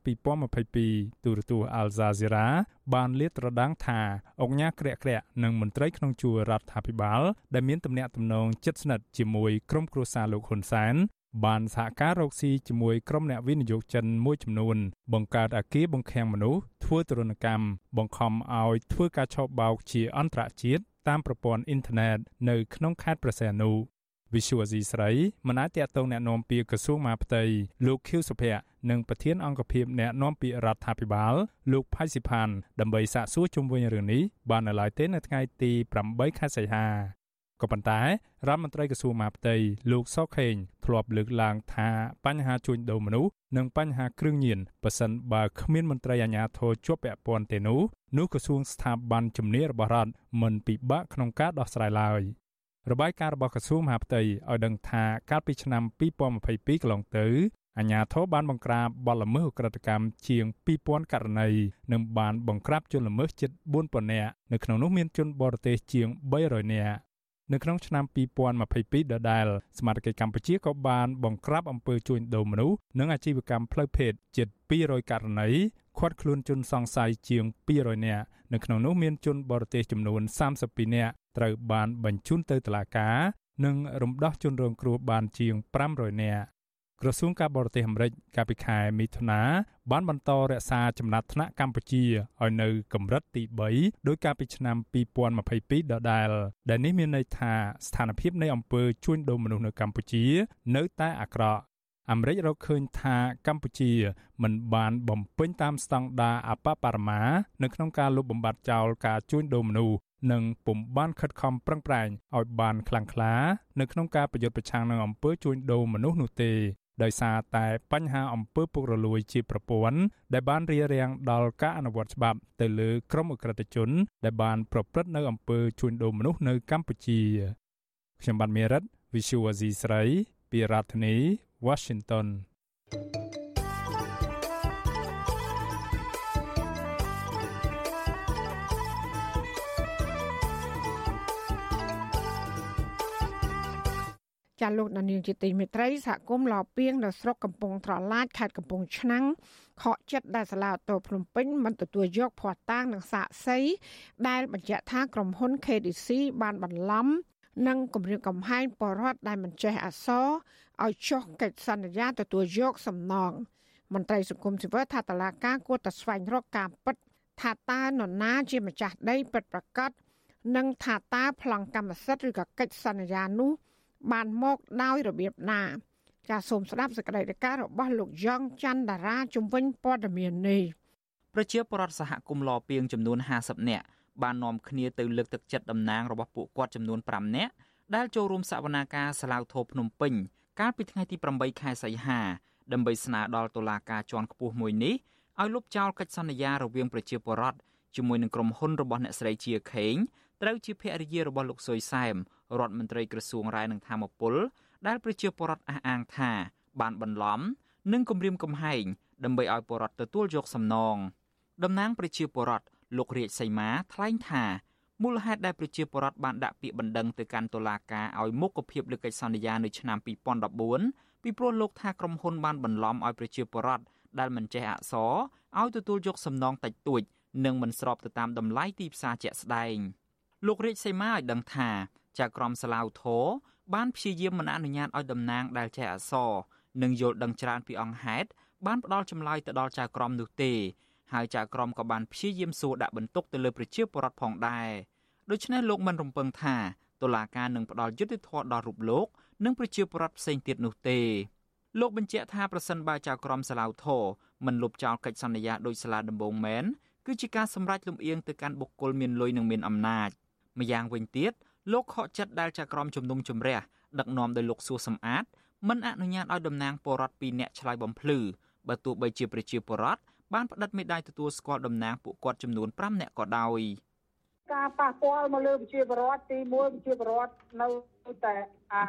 2022ទូរទស្សន៍ Al Jazeera បានលាតត្រដាងថាអង្គញាក្រាក់ក្រាក់និងមន្ត្រីក្នុងជួររដ្ឋាភិបាលដែលមានទំនាក់ទំនងជិតស្និទ្ធជាមួយក្រុមគ្រួសារលោកហ៊ុនសែន បានសហការរកស៊ីជាមួយក្រុមអ្នកវិនិយោគចិនមួយចំនួន បង្កើតអគារបង្ខាំងមនុស្សធ្វើទរណកម្មបង្ខំឲ្យធ្វើការឆបោកជាអន្តរជាតិតាមប្រព័ន្ធអ៊ីនធឺណិតនៅក្នុងខេត្តព្រះសីហនុវិសុវស៊ីស្រីមិនអាចតាក់ទងแนะនាំពាក្យក្រសួងមហាផ្ទៃលោកខៀវសុភ័ក្រនិងប្រធានអង្គភិបแนะនាំពាក្យរដ្ឋាភិបាលលោកផៃស៊ីផានដើម្បីសាកសួរជុំវិញរឿងនេះបាននៅឡើយទេនៅថ្ងៃទី8ខែសីហា ក៏ប៉ុន្តែរដ្ឋមន្ត្រីក្រសួងមហាផ្ទៃលោកសុកខេងធ្លាប់លើកឡើងថាបញ្ហាជួញដូរមនុស្សនិងបញ្ហាគ្រឿងញៀនប៉ះសិនបើគ្មានមន្ត្រីអាជ្ញាធរជាប់ពាក់ព័ន្ធទេនោះនោះក្រសួងស្ថាប័នជំនាញរបស់រដ្ឋមិនពិបាកក្នុងការដោះស្រាយឡើយរបាយការណ៍របស់ក្រសួងមហាផ្ទៃឲ្យដឹងថាកាលពីឆ្នាំ2022កន្លងទៅអាជ្ញាធរបានបង្ក្រាបបទល្មើសឧក្រិដ្ឋកម្មជាង2000ករណីនិងបានបង្ក្រាបជនល្មើសជិត4000នាក់នៅក្នុងនោះមានជនបរទេសជាង300នាក់ នៅក្នុងឆ្នាំ2022ដដែលសមាជិកកម្ពុជាក៏បានបង្ក្រាបអំពើជួញដូរមនុស្សនិងអាជីវកម្មផ្លូវភេទជិត200ករណីឃាត់ខ្លួនជនសង្ស័យជាង200នាក់នៅក្នុងនោះមានជនបរទេសចំនួន32នាក់ត្រូវបានបញ្ជូនទៅតុលាការ និងរំដោះជនរងគ្រោះបានជាង500នាក់ ក្រសួងការបរទេសអាមេរិកកាលពីខែមិថុនាបានបន្តរក្សាចំណាត់ថ្នាក់កម្ពុជាឲ្យនៅកម្រិតទី3ដោយកាលពីឆ្នាំ2022ដដែលដែលនេះមានន័យថាស្ថានភាពនៃអំពើជួញដូរមនុស្សនៅកម្ពុជា នៅតែអាក្រក់អាមេរិករកឃើញថាកម្ពុជា មិនបានបំពេញតាមស្តង់ដារអបបរមា នៅក្នុងការលុបបំបាត់ចោលការជួញដូរមនុស្សនិងពុំបានខិតខំប្រឹងប្រែងឲ្យបានខ្លាំងក្លានៅក្នុងការប្រយុទ្ធប្រឆាំងនឹងអំពើជួញដូរមនុស្សនោះទេ ដោយសារតែបញ្ហាអំពើពុករលួយជាប្រព័ន្ធដែលបានរារាំងដល់ការអនុវត្តច្បាប់ទៅលើក្រុមអក្រិតជន ដែលបានប្រព្រឹត្តនៅអំពើជួញដូរមនុស្សនៅកម្ពុជាខ្ញុំបាទមេរិត Visual Asia ស្រី ពីរដ្ឋធានី Washington thank you ចាលោកដានៀងជាទីមេត្រីសហគមន៍ឡោពីងនៅស្រុកកំពង់ត្រឡាចខេត្តកំពង់ឆ្នាំងខកចិត្តដែលសាលាអូតូភ្នំពេញមិនទទួលយកភ័ស្តុតាងនិងសាកសីដែលបញ្ជាក់ថាក្រុមហ៊ុន KDC បានបន្លំនិងគម្រាមកំហែងបរដ្ឋដែលមិនចេះអសរឲ្យចុះកិច្ចសន្យាទទួលយកសំណងមន្ត្រីសង្គមស៊ីវិលថាតឡាការគួរតែស្វែងរកការពិតថាតើនរណាជាម្ចាស់ដីពិតប្រាកដនិងថាតើប្លង់កម្មសិទ្ធិឬក៏កិច្ចសន្យានោះ បានមកដោយរបៀបណាចាសសូមស្ដាប់សេចក្តីរាយការណ៍របស់លោកយ៉ងច័ន្ទតារាជំវិញព័ត៌មាននេះប្រជាពលរដ្ឋសហគមន៍លពីងចំនួន50នាក់បាននាំគ្នាទៅលើកទឹកចិត្តតំណាងរបស់ពួកគាត់ចំនួន5នាក់ដែលចូលរួមសវនាការសាឡាវធោភ្នំពេញកាលពីថ្ងៃទី8ខែសីហាដើម្បីស្នើដល់តុលាការជាន់ខ្ពស់មួយនេះឲ្យលុបចោលកិច្ចសន្យារវាងប្រជាពលរដ្ឋជាមួយនឹងក្រុមហ៊ុនរបស់អ្នកស្រីជាខេង ត្រូវជាភរិយារបស់លោកសុយសែមរដ្ឋមន្ត្រីក្រសួងរាយនឹងធម្មពល ដែលប្រជាពលរដ្ឋអះអាងថា បានបន្លំ និងគំរាមកំហែងដើម្បីឲ្យពលរដ្ឋទទួលយកសំណងតំណាងប្រជាពលរដ្ឋលោករាជសីមាថ្លែងថាមូលហេតុដែលប្រជាពលរដ្ឋបានដាក់ពាក្យបណ្ដឹងទៅកាន់តុលាការឲ្យមុខភាពលើកិច្ចសន្យានៅឆ្នាំ2014ពីព្រោះលោកថាក្រុមហ៊ុនបានបន្លំឲ្យប្រជាពលរដ្ឋដែលមិនចេះអក្សរឲ្យទទួលយកសំណងតិចតួច និងមិនស្របទៅតាមតម្លៃទីផ្សារជាក់ស្ដែង លោករាជសីមាឲ្យដឹងថាចៅក្រមសាឡាវធរបានព្យាយាមមិនអនុញ្ញាតឲ្យតំណាងដែលចេះអក្សរនិងយល់ដឹងច្រើនពីអង្គហេតុបានផ្ដល់ចម្លើយទៅដល់ចៅក្រមនោះទេហើយចៅក្រមក៏បានព្យាយាមសួរដាក់បន្ទុកទៅលើប្រជាពលរដ្ឋផងដែរដូច្នេះលោកមិនរំពឹងថាតុលាការនឹងផ្ដល់យុត្តិធម៌ដល់រូបលោក និងប្រជាពលរដ្ឋផ្សេងទៀតនោះទេលោកបញ្ជាក់ថាប្រសិនបើចៅក្រមសាឡាវធរមិនលុបចោលកិច្ចសន្យាដោយសាលាដំបងមែនគឺជាការសម្រេចលំអៀងទៅកាន់បុគ្គលមានលុយនិងមានអំណាច ម្យ៉ាងវិញទៀតលោកខកចិត្តដែលចៅក្រមជំនុំជម្រះដឹកនាំដោយលោកសួសំអាតមិនអនុញ្ញាតឲ្យតំណាងពលរដ្ឋ2នាក់ឆ្លើយបំភ្លឺបើទោះបីជាប្រជាពលរដ្ឋបានផ្តិតមេដាយទទួលស្គាល់តំណាងពួកគាត់ចំនួន5នាក់ក៏ដោយការប៉ះពាល់មកលើប្រជាពលរដ្ឋទី1ប្រជាពលរដ្ឋនៅតែអា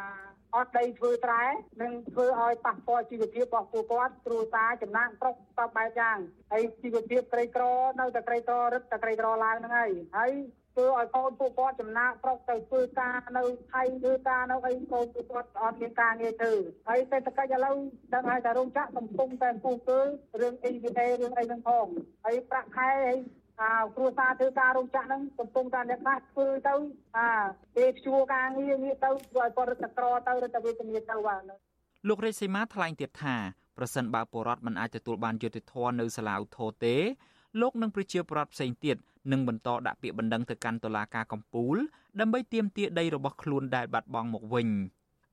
អត់ដីធ្វើស្រែនិងធ្វើឲ្យប៉ះពាល់ជីវភាពរបស់ពួកគាត់គ្រួសារចំណាក់ប្រុសតបបែបយ៉ាងហើយជីវភាពក្រីក្រនៅតែក្រីក្ររឹតតែក្រីក្រឡើងហ្នឹងហើយហើយ ធ្វើឲ្យកូនពួកគាត់ចំណាក់ប្រុសទៅធ្វើការនៅថៃធ្វើការនៅអីកូនពួកគាត់អត់មានការងារធ្វើហើយសេដ្ឋកិច្ចឥឡូវដឹងហើយតែរោងចក្រកំពុងតែពុះគឺរឿង EVA រឿងអីហ្នឹងផងហើយប្រាក់ខែហើយអាគ្រួសារធ្វើការរោងចក្រហ្នឹងកំពុងតែអ្នកខ្លះធ្វើទៅអាពេលជួការងារងារទៅធ្វើឲ្យគាត់រត់តក្រទៅរត់តែវេទនាទៅបាទលោករេសីម៉ាថ្លែងទៀតថាប្រសិនបើពលរដ្ឋមិនអាចទទួលបានយុត្តិធម៌នៅសាលាឧទ្ធរទេលោកនិងប្រជាពលរដ្ឋផ្សេងទៀត នឹងបន្តដាក់ពាក្យបណ្ដឹងទៅកាន់តុលាការកំពូលដើម្បីទាមទារដីរបស់ខ្លួនដែលបាត់បង់មកវិញ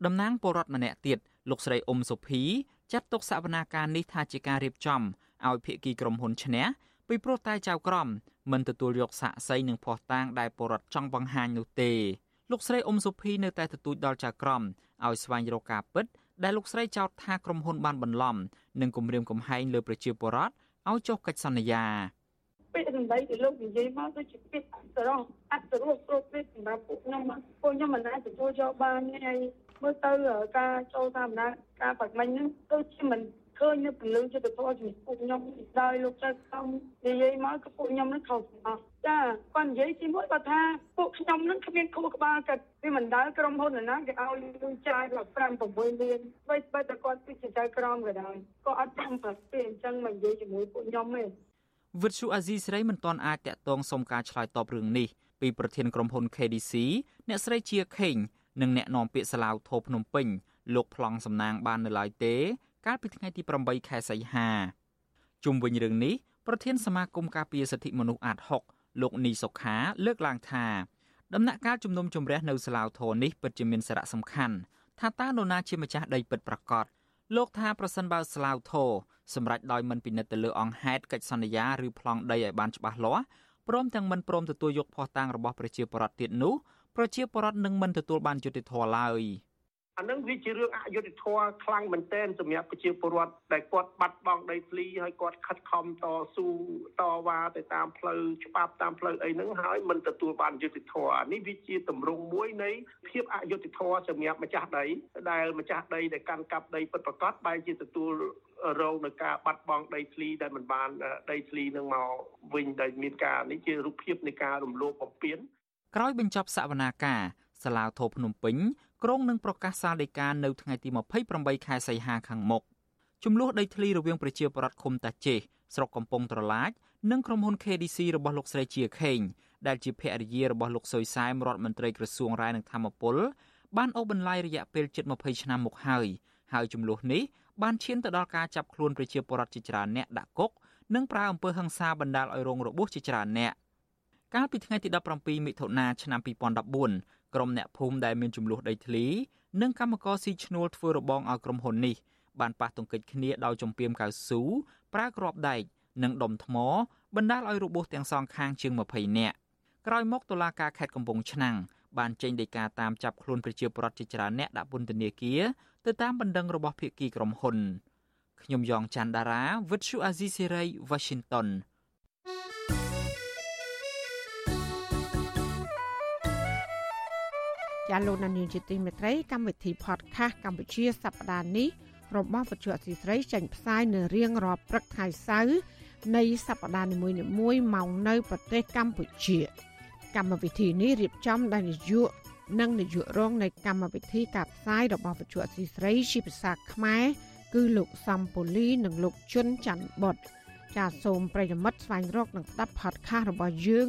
តំណាងពលរដ្ឋម្នាក់ទៀតលោកស្រីអ៊ុំសុភីចាត់ទុកសវនាការនេះថាជាការរៀបចំឲ្យភាគីក្រុមហ៊ុនឈ្នះពីព្រោះតែចៅក្រមមិនទទួលយកសាក់សីនិងភ័ស្តុតាងដែលពលរដ្ឋចង់បង្ហាញនោះទេលោកស្រីអ៊ុំសុភីនៅតែទទូចដល់ចៅក្រមឲ្យស្វែងរកការពិតដែលលោកស្រីចោទថាក្រុមហ៊ុនបានបន្លំនិងគំរាមកំហែងលើប្រជាពលរដ្ឋឲ្យចុះកិច្ចសន្យា ពាក្យសម្ដីដែលលោកនិយាយមកគឺជាពាក្យអសរោះអសរោះគ្រប់ពេកសម្រាប់ពួកខ្ញុំពួកខ្ញុំមិនអាចទទួលយកបានទេហើយមើលទៅការចូលតាមណាការបដិមិញហ្នឹងគឺជាមិនឃើញនៅពលឹងចិត្តធម៌ជំនួសពួកខ្ញុំដោយលោកចៅខំនិយាយមកគឺពួកខ្ញុំនឹងខុសអស់ចាគាត់និយាយទីមួយគាត់ថាពួកខ្ញុំនឹងគ្មានខួរក្បាលគាត់វាមិនដែលក្រុមហ៊ុនណាគេឲ្យលុយចាយដល់5 6លានបីបើតែគាត់គឺជាចៅក្រមក៏ដោយក៏អត់ចាំប្រទេអញ្ចឹងមកនិយាយជាមួយពួកខ្ញុំទេ វិទ្យុអាស៊ីសេរីមិនទាន់អាចតាក់ទងសុំការឆ្លើយតបរឿងនេះពីប្រធានក្រុមហ៊ុន KDC អ្នកស្រីជាខេងនិងអ្នកនាំពាក្យសាឡាវធោភ្នំពេញលោកប្លង់សំណាងបាននៅឡើយទេ កាលពីថ្ងៃទី8ខែសីហាជុំវិញរឿងនេះប្រធានសមាគមការពារសិទ្ធិមនុស្សអាត6លោកនីសុខាលើកឡើងថាដំណាក់កាលជំនុំជម្រះនៅសាឡាវធរនេះពិតជាមានសារៈសំខាន់ថាតើនរណាជាម្ចាស់ដីពិតប្រាកដ លោកថាប្រសិនបើស្លាវធរសម្រាប់ដោយមិនពិនិត្យទៅលើអង្គហេតុកិច្ចសន្យាឬប្លង់ដីឲ្យបានច្បាស់លាស់ព្រមទាំងមិនព្រមទទួលយកភស្តុតាងរបស់ប្រជាពលរដ្ឋទៀតនោះប្រជាពលរដ្ឋនឹងមិនទទួលបានយុត្តិធម៌ឡើយ។ អានឹងវាជារឿងអយុត្តិធម៌ខ្លាំងមែនទែនសម្រាប់ប្រជាពលរដ្ឋដែលគាត់បាត់បង់ដីធ្លីហើយគាត់ខិតខំតស៊ូតវ៉ាទៅតាមផ្លូវច្បាប់តាមផ្លូវអីហ្នឹងហើយមិនទទួលបានយុត្តិធម៌នេះវាជាទម្រង់មួយនៃភាពអយុត្តិធម៌សម្រាប់ម្ចាស់ដីដែលម្ចាស់ដីដែលកាន់កាប់ដីពិតប្រាកដបែរជាទទួលរងនឹងការបាត់បង់ដីធ្លីដែលមិនបានដីធ្លីនឹងមកវិញដែលមានការនេះជារូបភាពនៃការរំលោភបំពានក្រោយបញ្ចប់សវនាការសាលាធរភ្នំពេញ ក្រុងនឹងប្រកាសសាលដីកានៅថ្ងៃទី28ខែសីហាខាងមុខចំនួនដីធ្លីរវាងប្រជាពលរដ្ឋឃុំតាចេះស្រុកកំពង់ត្រឡាចនិងក្រុមហ៊ុន KDC របស់លោកស្រីជាខេងដែលជាភរិយារបស់លោកសុយសែមរដ្ឋមន្ត្រីក្រសួងរាយនឹងធម្មពលបានអូសបន្លាយរយៈពេលជិត20ឆ្នាំមកហើយហើយចំនួននេះបានឈានទៅដល់ការចាប់ខ្លួនប្រជាពលរដ្ឋជាច្រើនអ្នកដាក់គុកនិងប្រើអំពើហិង្សាបណ្ដាលឲ្យរងរបួសជាច្រើនអ្នកកាលពីថ្ងៃទី17មិថុនាឆ្នាំ2014 ក្រុមអ្នកភូមិដែលមានចំនួនដីធ្លីនិងកម្មករស៊ីឈ្នួលធ្វើរបងឲ្យក្រុមហ៊ុននេះបានប៉ះទង្គិចគ្នាដោយចំពីមកៅស៊ូប្រើក្របដែកនិងដុំថ្មបណ្ដាលឲ្យរបួសទាំងសងខាងជាង20នាក់ក្រោយមកតុលាការខេត្តកំពង់ឆ្នាំងបានចេញដីកាតាមចាប់ខ្លួនប្រជាពលរដ្ឋជាច្រើនអ្នកដាក់ពន្ធនាគារទៅតាមបណ្ដឹងរបស់ភាគីក្រុមហ៊ុនខ្ញុំយ៉ងច័ន្ទដារាវិទ្យុអាស៊ីសេរី Washington ជាលោកនានីជាទីមេត្រីកម្មវិធី podcast កម្ពុជាសប្តាហ៍នេះរបស់វិទ្យុអសីស្រីចេញផ្សាយនៅរៀងរាល់ព្រឹកថ្ងៃសៅរ៍នៃសប្តាហ៍នីមួយៗមកនៅប្រទេសកម្ពុជា កម្មវិធីនេះរៀបចំដោយនាយកនិងនាយករងនៃកម្មវិធីការផ្សាយរបស់វិទ្យុអសីស្រីជាភាសាខ្មែរគឺលោកសំពូលីនិងលោកជុនច័ន្ទបុតចាសសូមប្រិយមិត្តស្វែងរកនិងស្ដាប់ podcast របស់យើង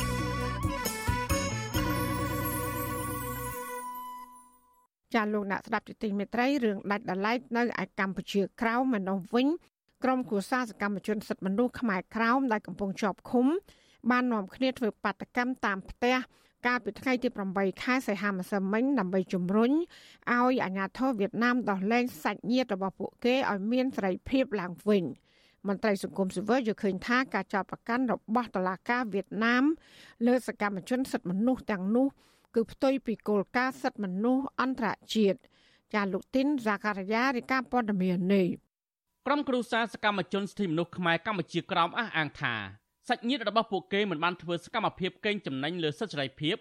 ចាលោកអ្នកស្ដាប់ទីមេត្រីរឿងដាច់ដライនៅឯកម្ពុជាក្រៅម្ដងវិញក្រុមគូសាសកម្មជនសិទ្ធិមនុស្សខ្មែរក្រោមដែលកំពុងជាប់ឃុំ បាននាំគ្នាធ្វើបាតកម្មតាមផ្ទះកាលពីថ្ងៃទី8ខែសីហាម្សិលមិញដើម្បីជំរុញឲ្យអាជ្ញាធរវៀតណាមដោះលែងសាច់ញាតិរបស់ពួកគេឲ្យមានសេរីភាពឡើងវិញមន្ត្រីសង្គមស៊ីវិលយល់ឃើញថាការចាប់ប្រកាន់របស់តុលាការវៀតណាមលើសកម្មជនសិទ្ធិមនុស្សទាំងនោះ គឺផ្ទុយពីគោលការណ៍សិទ្ធិមនុស្សអន្តរជាតិចាលោកទីនហ្សាការីយ៉ារាយការណ៍ព័ត៌មាននេះក្រុមគ្រួសារសកម្មជនសិទ្ធិមនុស្សខ្មែរកម្ពុជាក្រោមអះអាងថាសាច់ញាតិរបស់ពួកគេមិនបានធ្វើសកម្មភាពកេងចំណេញលើសិទ្ធិសេរីភាព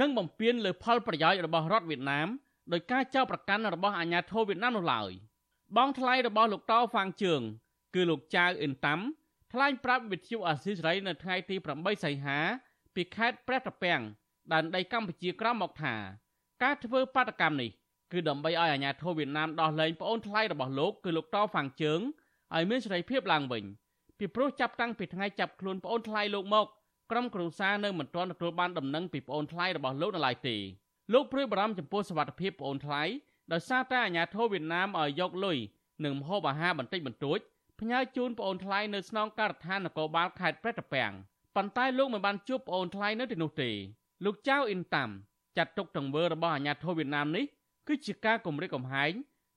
និងបំពានលើផលប្រយោជន៍របស់រដ្ឋវៀតណាមដោយការចោទប្រកាន់របស់អាជ្ញាធរវៀតណាមនោះឡើយបងថ្លៃរបស់លោកតោហ្វាងជឿងគឺលោកចៅអ៊ិនតាំថ្លែងប្រាប់វិទ្យុអាស៊ីសេរីនៅថ្ងៃទី8សីហាពីខេត្តព្រះត្រពាំង ដែនដីកម្ពុជាក្រោមមកថាការធ្វើបាតកម្មនេះគឺដើម្បីឲ្យអាជ្ញាធរវៀតណាមដោះលែងប្អូនថ្លៃរបស់លោកគឺលោកតហ្វាងជើងឲ្យមានសេរីភាពឡើងវិញពីព្រោះចាប់តាំងពីថ្ងៃចាប់ខ្លួនប្អូនថ្លៃលោកមកក្រុមគ្រួសារនៅមិនទាន់ទទួលបានដំណឹងពីប្អូនថ្លៃរបស់លោកនៅឡើយទេលោកព្រួយបារម្ភចំពោះសុវត្ថិភាពប្អូនថ្លៃដោយសារតែអាជ្ញាធរវៀតណាមឲ្យយកលុយនិងម្ហូបអាហារបន្តិចបន្តួចផ្ញើជូនប្អូនថ្លៃនៅស្នងការដ្ឋាននគរបាលខេត្តព្រះត្រពាំងប៉ុន្តែលោកមិនបានជួបប្អូនថ្លៃនៅទីនោះទេ លោកចៅអ៊ីនតាំចាត់ទុកទង្វើរបស់អាញាធិបតេយ្យវៀតណាមនេះគឺជាការគំរាមកំហែង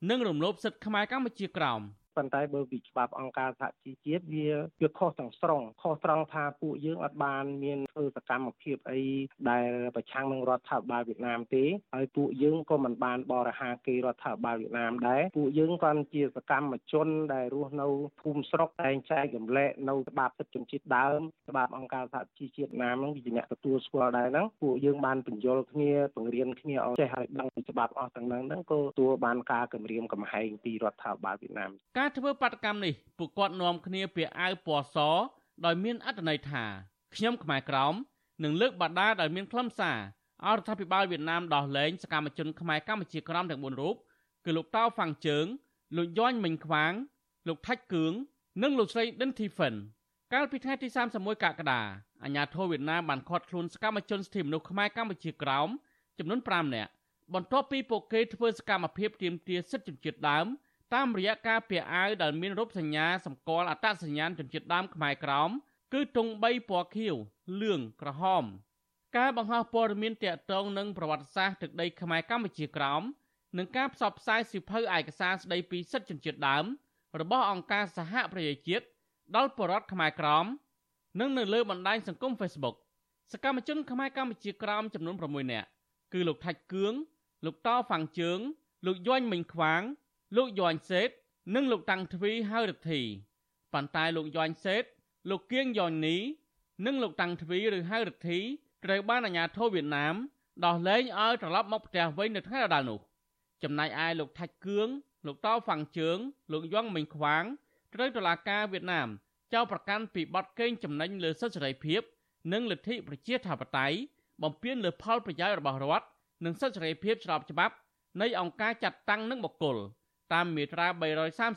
និងរំលោភសិទ្ធិខ្មែរកម្ពុជាក្រោម។ ប៉ុន្តែបើពីច្បាប់អង្គការសហជីវជាតិវាវាខុសទាំងស្រុងខុសត្រង់ថាពួកយើងអត់បានមានធ្វើសកម្មភាពអីដែលប្រឆាំងនឹងរដ្ឋាភិបាលវៀតណាមទេហើយពួកយើងក៏មិនបានបរិហាគេរដ្ឋាភិបាលវៀតណាមដែរពួកយើងគាត់ជាសកម្មជនដែលរស់នៅភូមិស្រុកតែងចែករំលែកនៅច្បាប់សិទ្ធិជនជាតិដើមច្បាប់អង្គការសហជីវជាតិណាមហ្នឹងវាជាអ្នកទទួលស្គាល់ដែរហ្នឹងពួកយើងបានបញ្យល់គ្នាបង្រៀនគ្នាឲ្យចេះឲ្យដឹងពីច្បាប់អស់ទាំងហ្នឹងហ្នឹងក៏ទទួលបានការគម្រាមកំហែងពីរដ្ឋាភិបាលវៀតណាមការការធ្វើបាតកម្មនេះពួកគាត់នាំគ្នាពាក់អាវពណ៌សដោយមានអត្ថន័យថាខ្ញុំខ្មែរក្រោមនឹងលើកបដាដែលមានខ្លឹមសារអរដ្ឋាភិបាលវៀតណាមដោះលែងសកម្មជនខ្មែរកម្ពុជាក្រោមទាំង4រូបគឺលោកតៅហ្វាំងជើងលោកយន់មិញខ្វាង លោកថាច់គឿងនិងលោកស្រីដិនធីហ្វិនកាលពីថ្ងៃទី31កក្កដាអាញាធរវៀតណាមបានឃាត់ខ្លួនសកម្មជនសិទ្ធិមនុស្សខ្មែរកម្ពុជាក្រោមចំនួន5នាក់បន្ទាប់ពីពួកគេធ្វើសកម្មភាពទាមទារសិទ្ធិជនជាតិដើម តាមរយៈការពាក់អាវដែលមានរូបសញ្ញាសម្គាល់អត្តសញ្ញាណជនជាតិដើមខ្មែរក្រោមគឺទង់3ពណ៌ខៀវលឿងក្រហម ការបង្ហោះព័ត៌មានតាក់ទងនឹងប្រវត្តិសាស្ត្រទឹកដីខ្មែរកម្ពុជាក្រោមនិងការផ្សព្វផ្សាយសិភៅឯកសារស្ដីពីសិទ្ធិជនជាតិដើម របស់អង្គការសហប្រជាជាតិដល់ប្រជារដ្ឋខ្មែរក្រោមនិងនៅលើបណ្ដាញសង្គម Facebook សកម្មជនខ្មែរកម្ពុជាក្រោមចំនួន6នាក់គឺលោកថាច់គឿងលោកតហ្វាំងជើង លោកយន់មិញខ្វាង លោកយន់សេតនិងលោកតាំងទ្វីហៅរិទ្ធីប៉ុន្តែលោកយន់សេតលោកគៀងយ៉ននីនិងលោកតាំងទ្វីឬហៅរិទ្ធីត្រូវបានអាជ្ញាធរវៀតណាមដោះលែងឲ្យត្រឡប់មកផ្ទះវិញនៅថ្ងៃដដែលនោះចំណែកឯលោកថាច់គឿងលោកតោហ្វាំងជើង លោកយ៉ងមិញខ្វាងត្រូវតុលាការវៀតណាមចោទប្រកាន់ពីបទកេងចំណេញលើសិទ្ធិសេរីភាព និងលទ្ធិប្រជាធិបតេយ្យបំពានលើផលប្រយោជន៍របស់រដ្ឋនិងសិទ្ធិសេរីភាពស្របច្បាប់នៃអង្គការចាត់តាំងនិងបុគ្គល តាមមាត្រា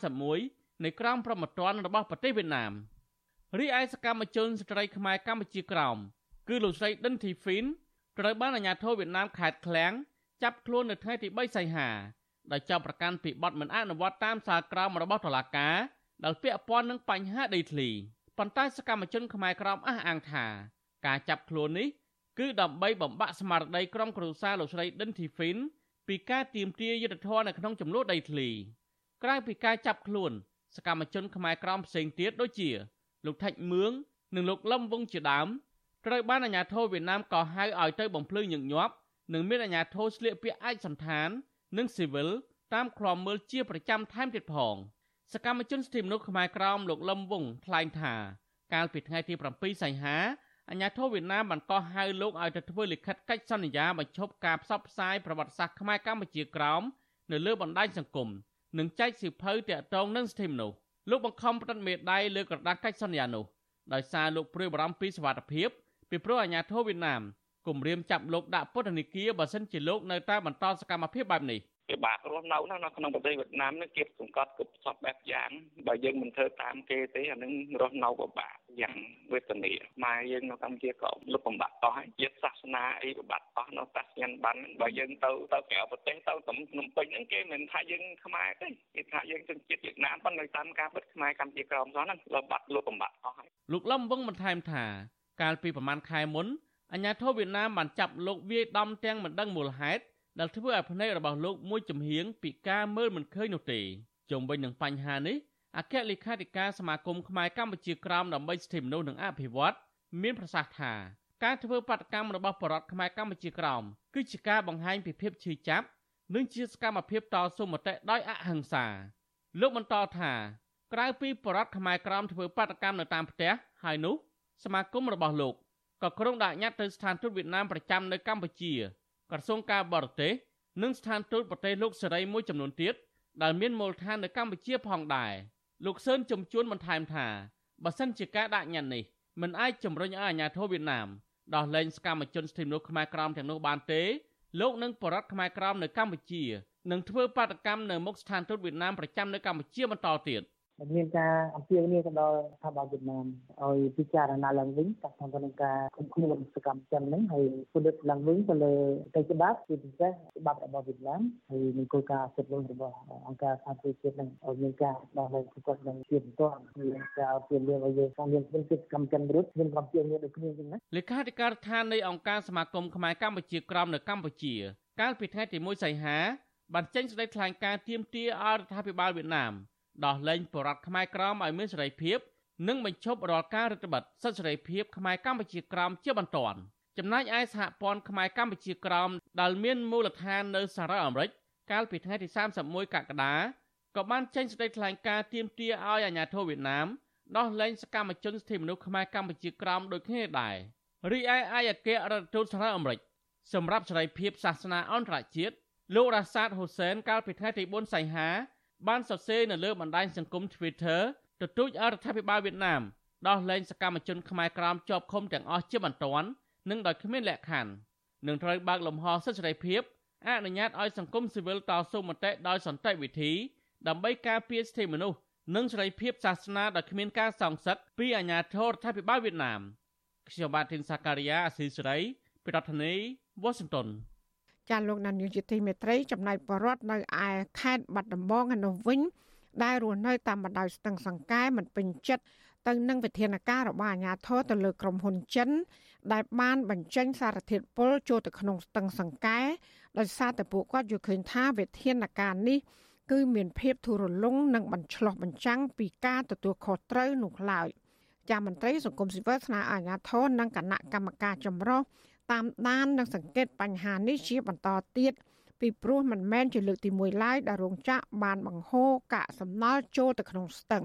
331នៃក្រមព្រហ្មទណ្ឌរបស់ប្រទេសវៀតណាមរីឯសកម្មជនស្ត្រីខ្មែរកម្ពុជាក្រោមគឺលោកស្រីដិនធីហ្វីនត្រូវបានអាជ្ញាធរវៀតណាមខេត្តឃ្លាំងចាប់ខ្លួននៅថ្ងៃទី3សីហាដែលចាប់ប្រកាន់ពីបទមិនអនុវត្តតាមសារក្រមរបស់តុលាការដែលពាក់ព័ន្ធនឹងបញ្ហាដីធ្លីប៉ុន្តែសកម្មជនខ្មែរក្រមអះអាងថាការចាប់ខ្លួននេះគឺដើម្បីបំបាក់ស្មារតីក្រុមគ្រួសារលោកស្រីដិនធីហ្វីន ពីការទៀមទាយុទ្ធធរនៅក្នុងចំនួនដីធ្លីក្រៅពីការចាប់ខ្លួនសកម្មជនខ្មែរក្រមផ្សេងទៀតដូចជា លោកថាច់មឿងនិងលោកលឹមវងជាដើមត្រូវបានអាជ្ញាធរវៀតណាមកោះហៅឲ្យទៅបំភ្លឺញឹកញាប់និងមានអាជ្ញាធរស្លៀកពាក់ឯកសន្តាន និងស៊ីវិលតាមឃ្លាំមើលជាប្រចាំថែមទៀតផងសកម្មជនសិទ្ធិមនុស្សខ្មែរក្រមលោកលឹមវងថ្លែងថា កាលពីថ្ងៃទី7សីហា អាញាធរវៀតណាមបានកោះហៅលោកឲ្យទៅធ្វើលិខិតកិច្ចសន្យាបញ្ឈប់ការផ្សព្វផ្សាយប្រវត្តិសាស្ត្រខ្មែរកម្ពុជាក្រោមនៅលើបណ្ដាញសង្គមនិងចែកសៀវភៅទាក់ទងនឹងសិទ្ធិមនុស្សលោកបង្ខំផ្តិតមេដៃលើក្រដាស់កិច្ចសន្យានោះដោយសារលោកព្រួយបារម្ភពីសុវត្ថិភាពពីព្រោះអាញាធរវៀតណាមគំរាមចាប់លោកដាក់ពន្ធនាគារបើសិនជាលោកនៅតែបន្តសកម្មភាពបែបនេះ ពិបាករស់នៅនៅក្នុងប្រទេសវៀតណាមនេះគេសង្កត់គ្រប់សពបែបយ៉ាងបើយើងមិនធ្វើតាមគេទេអានឹងរស់នៅពិបាកយ៉ាងវេទនាម៉ែយើងនៅកម្ពុជាក៏លុបបំបាក់អស់ហើយជាតិសាសនាអីបំបាក់អស់នៅតាសញ្ញានបានបើយើងទៅទៅក្រៅប្រទេសទៅតំភ្នំពេញហ្នឹងគេមិនថាយើងខ្មែរទេគេថាយើងជនជាតិវៀតណាមប៉ុន្តែតាមការបិទខ្មែរកម្ពុជាក្រមសោះហ្នឹងលុបបាត់លុបបំបាក់អស់ហើយលោកលំវងបន្ថែមថា កាលពីប្រមាណខែមុនអាញាធិបតេយ្យវៀតណាមបានចាប់លោកវាយដំទាំងមិនដឹងមូលហេតុ ដែលធ្វើឲ្យភ្នែករបស់លោកមួយចំហៀងពីការមើលមិនឃើញនោះទេជុំវិញនឹងបញ្ហានេះអគ្គលេខាធិការសមាគមខ្មែរកម្ពុជាក្រោមដើម្បីសិទ្ធិមនុស្សនិងអភិវឌ្ឍមានប្រសាសន៍ថាការធ្វើបាតកម្មរបស់បរដ្ឋខ្មែរកម្ពុជាក្រោមគឺជាការបង្ហាញពីភាពឈឺចាប់និងជាសកម្មភាពតស៊ូមតិដោយអហិង្សាលោកបន្តថាក្រៅពីបរដ្ឋខ្មែរក្រោមធ្វើបាតកម្មនៅតាមផ្ទះហើយនោះសមាគមរបស់លោកក៏ក្រុងដាក់ញត្តិទៅស្ថានទូតវៀតណាមប្រចាំនៅកម្ពុជា ក្រសួងការបរទេសនិងស្ថានទូតប្រទេសលោកសេរីមួយចំនួនទៀតដែលមានមូលដ្ឋាននៅកម្ពុជាផងដែរលោកសឿនជំជួនបន្ថែមថាបើសិនជាការដាក់ញត្តិនេះមិនអាចជំរុញឲ្យអាជ្ញាធរវៀតណាមដោះលែងសកម្មជនសិទ្ធិមនុស្សខ្មែរក្រមទាំងនោះបានទេលោកនឹងបរដ្ឋខ្មែរក្រមនៅកម្ពុជានឹងធ្វើបាតកម្មនៅមុខស្ថានទូតវៀតណាមប្រចាំនៅកម្ពុជាបន្តទៀត។ មានការអំពាវនាវទៅដល់ស្ថាប័នវៀតណាមឲ្យពិចារណាឡើងវិញតាក់ទងទៅនឹងការគុំខ្លួនសកម្មជនហ្នឹងហើយពិនិត្យឡើងវិញទៅលើកិច្ចច្បាប់ជាពិសេសច្បាប់របស់វៀតណាមហើយនឹងគោលការណ៍សិទ្ធិមនុស្សរបស់អង្គការសហប្រជាជាតិហ្នឹងឲ្យមានការដោះលែងប្រកបនឹងជាបន្តមានការអំពាវនាវឲ្យយើងខាងមានពលរដ្ឋកម្មជនវិរុទ្ធមានអំពាវនាវដូចគ្នាចឹងណាលេខាធិការដ្ឋាននៃអង្គការសមាគមខ្មែរកម្ពុជាក្រមនៅកម្ពុជា កាលពីថ្ងៃទី1សីហាបានចេញសេចក្តីថ្លែងការណ៍ទាមទារឲ្យរដ្ឋាភិបាលវៀតណាម ដោះលែងបរតខ្មែរក្រមឲ្យមានសេរីភាពនិងបញ្ឈប់រាល់ការរដ្ឋបတ်សិទ្ធិសេរីភាពខ្មែរកម្ពុជាក្រមជាបន្ទាន់ចំណែកឯសហព័ន្ធខ្មែរកម្ពុជាក្រមដែលមានមូលដ្ឋាននៅសហរដ្ឋអាមេរិកកាលពីថ្ងៃទី31កក្កដាក៏បានចេញសេចក្តីថ្លែងការណ៍ទាមទារឲ្យអាជ្ញាធរវៀតណាមដោះលែងសកម្មជនសិទ្ធិមនុស្សខ្មែរកម្ពុជាក្រមដូចគ្នាដែររីឯឯអគ្គរដ្ឋទូតសហរដ្ឋអាមេរិកសម្រាប់សេរីភាពសាសនាអន្តរជាតិលោករ៉ាសាតហ៊ូសែនកាលពីថ្ងៃទី4សីហា បានសរសេរនៅលើបណ្ដាញសង្គម Twitter ទទូចឲ្យរដ្ឋាភិបាលវៀតណាមដោះលែងសកម្មជនខ្មែរក្រោមជាប់ឃុំទាំងអស់ជាបន្ទាន់និងដោយគ្មានលក្ខខណ្ឌនឹងត្រូវបើកលំហសិទ្ធិសេរីភាពអនុញ្ញាតឲ្យសង្គមស៊ីវិលតស៊ូមតិដោយសន្តិវិធីដើម្បីការពារសិទ្ធិមនុស្សនិងសេរីភាពសាសនាដោយគ្មានការសងសឹកពីអាជ្ញាធររដ្ឋាភិបាលវៀតណាមខ្ញុំបាទធីនសាការីយ៉ាអស៊ីសេរីពីរដ្ឋធានី Washington ចាលោកណានយុជាទីមេត្រីចំណាយបរដ្ឋនៅឯខេត្តបាត់ដំបងឯនោះវិញ ដែលរស់នៅតាមបណ្ដោយស្ទឹងសង្កែមិនពេញចិត្តទៅនឹងវិធានការរបស់អាជ្ញាធរទៅលើក្រុមហ៊ុនចិន ដែលបានបញ្ចេញសារធាតុពុលចូលទៅក្នុងស្ទឹងសង្កែដោយសារតែពួកគាត់យល់ឃើញថាវិធានការនេះគឺមានភាពធូររលុងនិងបញ្ឆ្លោះបញ្ចាំងពីការទទួលខុសត្រូវនោះឡើយចាមន្ត្រីសង្គមស៊ីវិលស្នើអាជ្ញាធរនិងគណៈកម្មការចម្រុះ តាមដាននិងសង្កេតបញ្ហានេះជាបន្តទៀតពីព្រោះមិនមែនជាលើកទី1ឡើយដែលរោងចក្របានបង្ហូរកាកសំណល់ចូលទៅក្នុងស្ទឹង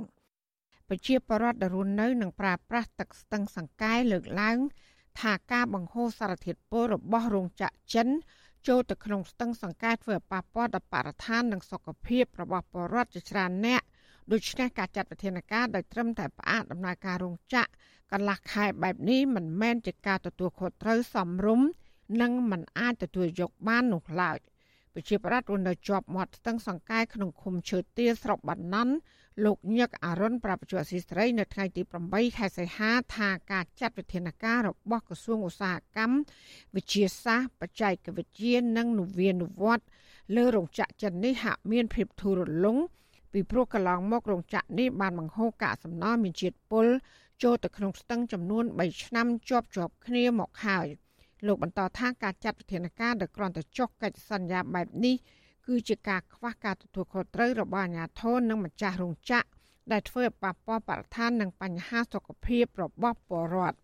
ប្រជាពលរដ្ឋដែលរស់នៅនឹងប្រើប្រាស់ទឹកស្ទឹងសង្កែលើកឡើង ថាការបង្ហូរសារធាតុពុលរបស់រោងចក្រចិនចូលទៅក្នុងស្ទឹងសង្កែធ្វើឲ្យប៉ះពាល់ដល់បរិស្ថាននិងសុខភាពរបស់ពលរដ្ឋជាច្រើនអ្នក ដូច្នេះការចាត់វិធានការដោយត្រឹមតែផ្អាកដំណើរការរោងចក្រកន្លះខែបែបនេះមិនមែនជាការទទួលខុសត្រូវសមរម្យនិងមិនអាចទទួលយកបាននោះឡើយប្រជាប្រដ្ឋរស់នៅជាប់មាត់ស្ទឹងសង្កែក្នុងឃុំឈើទាស្រុកបាណន់លោកញឹកអរុនប្រាប់ជាស៊ីស្រីនៅថ្ងៃទី8ខែសីហាថាការចាត់វិធានការរបស់ក្រសួងឧស្សាហកម្មវិទ្យាសាស្ត្របច្ចេកវិទ្យានិងនវានុវត្តន៍លើរោងចក្រចិននេះហាក់មានភាពធូររលុង ពីព្រោះកន្លងមករោងចក្រនេះបានបង្ហូរកាកសំណល់មានជាតិពុលចូលទៅក្នុងស្ទឹងចំនួន3ឆ្នាំជាប់ជាប់គ្នាមកហើយលោកបន្តថាការចាត់វិធានការដែលគ្រាន់តែចុះកិច្ចសន្យាបែបនេះគឺជាការខ្វះការទទួលខុសត្រូវរបស់អាជ្ញាធរនិងម្ចាស់រោងចក្រដែលធ្វើឲ្យប៉ះពាល់បរិស្ថាននិងបញ្ហាសុខភាពរបស់ពលរដ្ឋ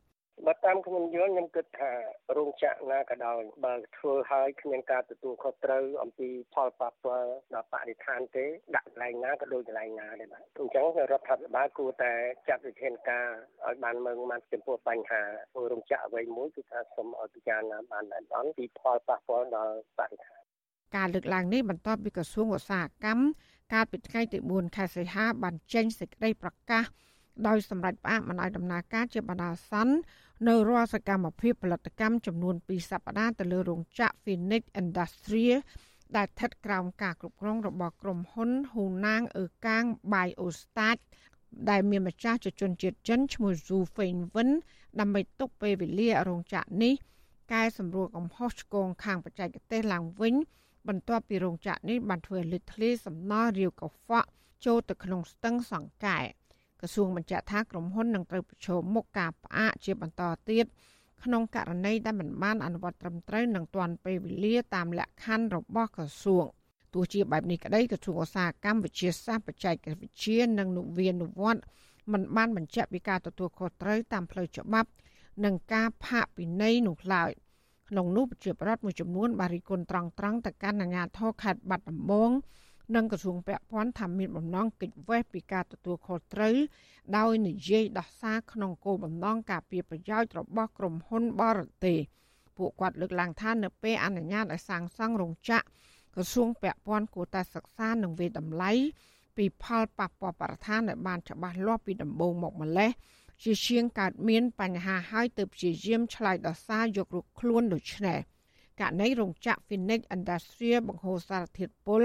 បើតាមខ្ញុំយល់ខ្ញុំគិតថារោងចក្រណាក៏ដោយបើធ្វើឲ្យគ្មានការទទួលខុសត្រូវអំពីផលប៉ះពាល់ដល់បរិស្ថានទេដាក់កន្លែងណាក៏ដូចកន្លែងណាដែរបាទអញ្ចឹងរដ្ឋាភិបាលគួរតែចាត់វិធានការឲ្យបានមើងម៉ាត់ចំពោះបញ្ហារោងចក្រអ្វីមួយគឺថាសូមឲ្យពិចារណាបានដែរអត់ពីផលប៉ះពាល់ដល់បរិស្ថានការលើកឡើងនេះបន្ទាប់ពីក្រសួងឧស្សាហកម្មកាលពីថ្ងៃទី4ខែសីហាបានចេញសេចក្តីប្រកាសដោយសម្រាប់ផ្អាកមិនឲ្យដំណើរការជាបណ្ដាសន្ន នៅរាល់សកម្មភាពផលិតកម្មចំនួន2សប្តាហ៍ទៅលើរោងចក្រ Phoenix Industries ដែលស្ថិតក្រោមការគ្រប់គ្រងរបស់ក្រុមហ៊ុន Hunang Ekang Biostat ដែលមានម្ចាស់ជាជនជាតិចិនឈ្មោះ Zhu Fengwen ដើម្បីទុកពេលវេលារោងចក្រនេះកែសម្រួលកំហុសឆ្គងខាងបច្ចេកទេសឡើងវិញ បន្ទាប់ពីរោងចក្រនេះបានធ្វើលេចធ្លាយសំណល់រាវកខ្វក់ចូលទៅក្នុងស្ទឹងសង្កែ ក្រសួងបញ្ជាក់ថាក្រុមហ៊ុននឹងត្រូវប្រឈមមុខការផ្អាកជាបន្តទៀតក្នុងករណីដែលមិនបានអនុវត្តត្រឹមត្រូវនឹងទាន់ពេលវេលាតាមលក្ខខណ្ឌរបស់ក្រសួងទោះជាបែបនេះក្តីក្រសួងឧស្សាហកម្មវិទ្យាសាស្ត្របច្ចេកវិទ្យានិងនវានុវត្តន៍មិនបានបញ្ជាក់ពីការទទួលខុសត្រូវតាមផ្លូវច្បាប់ និងការផាកពិន័យនោះឡើយក្នុងនោះប្រជាប្រដ្ឋមួយចំនួនបានរិះគន់ត្រង់ត្រង់ទៅកាន់អាជ្ញាធរខេត្តបាត់ដំបង និងក្រសួងពាក់ព័ន្ធថាមានបំណងកិច្ចវេះពីការទទួលខុសត្រូវដោយនិយាយដោះសារក្នុងគោលបំណងការពារប្រយោជន៍របស់ក្រុមហ៊ុនបរទេសពួកគាត់លើកឡើងថានៅពេលអនុញ្ញាតឲ្យសាងសង់រោងចក្រក្រសួងពាក់ព័ន្ធគួរតែសិក្សានិងវិតម្លៃពីផលប៉ះពាល់បរិស្ថានឲ្យបានច្បាស់លាស់ពីដំបូងមកម្លេះជាជាងកើតមានបញ្ហាហើយទៅព្យាយាមឆ្លើយដោះសារយករូបខ្លួនដូចនេះករណីរោងចក្រ Phoenix Industries បង្ហូរសារធាតុពុល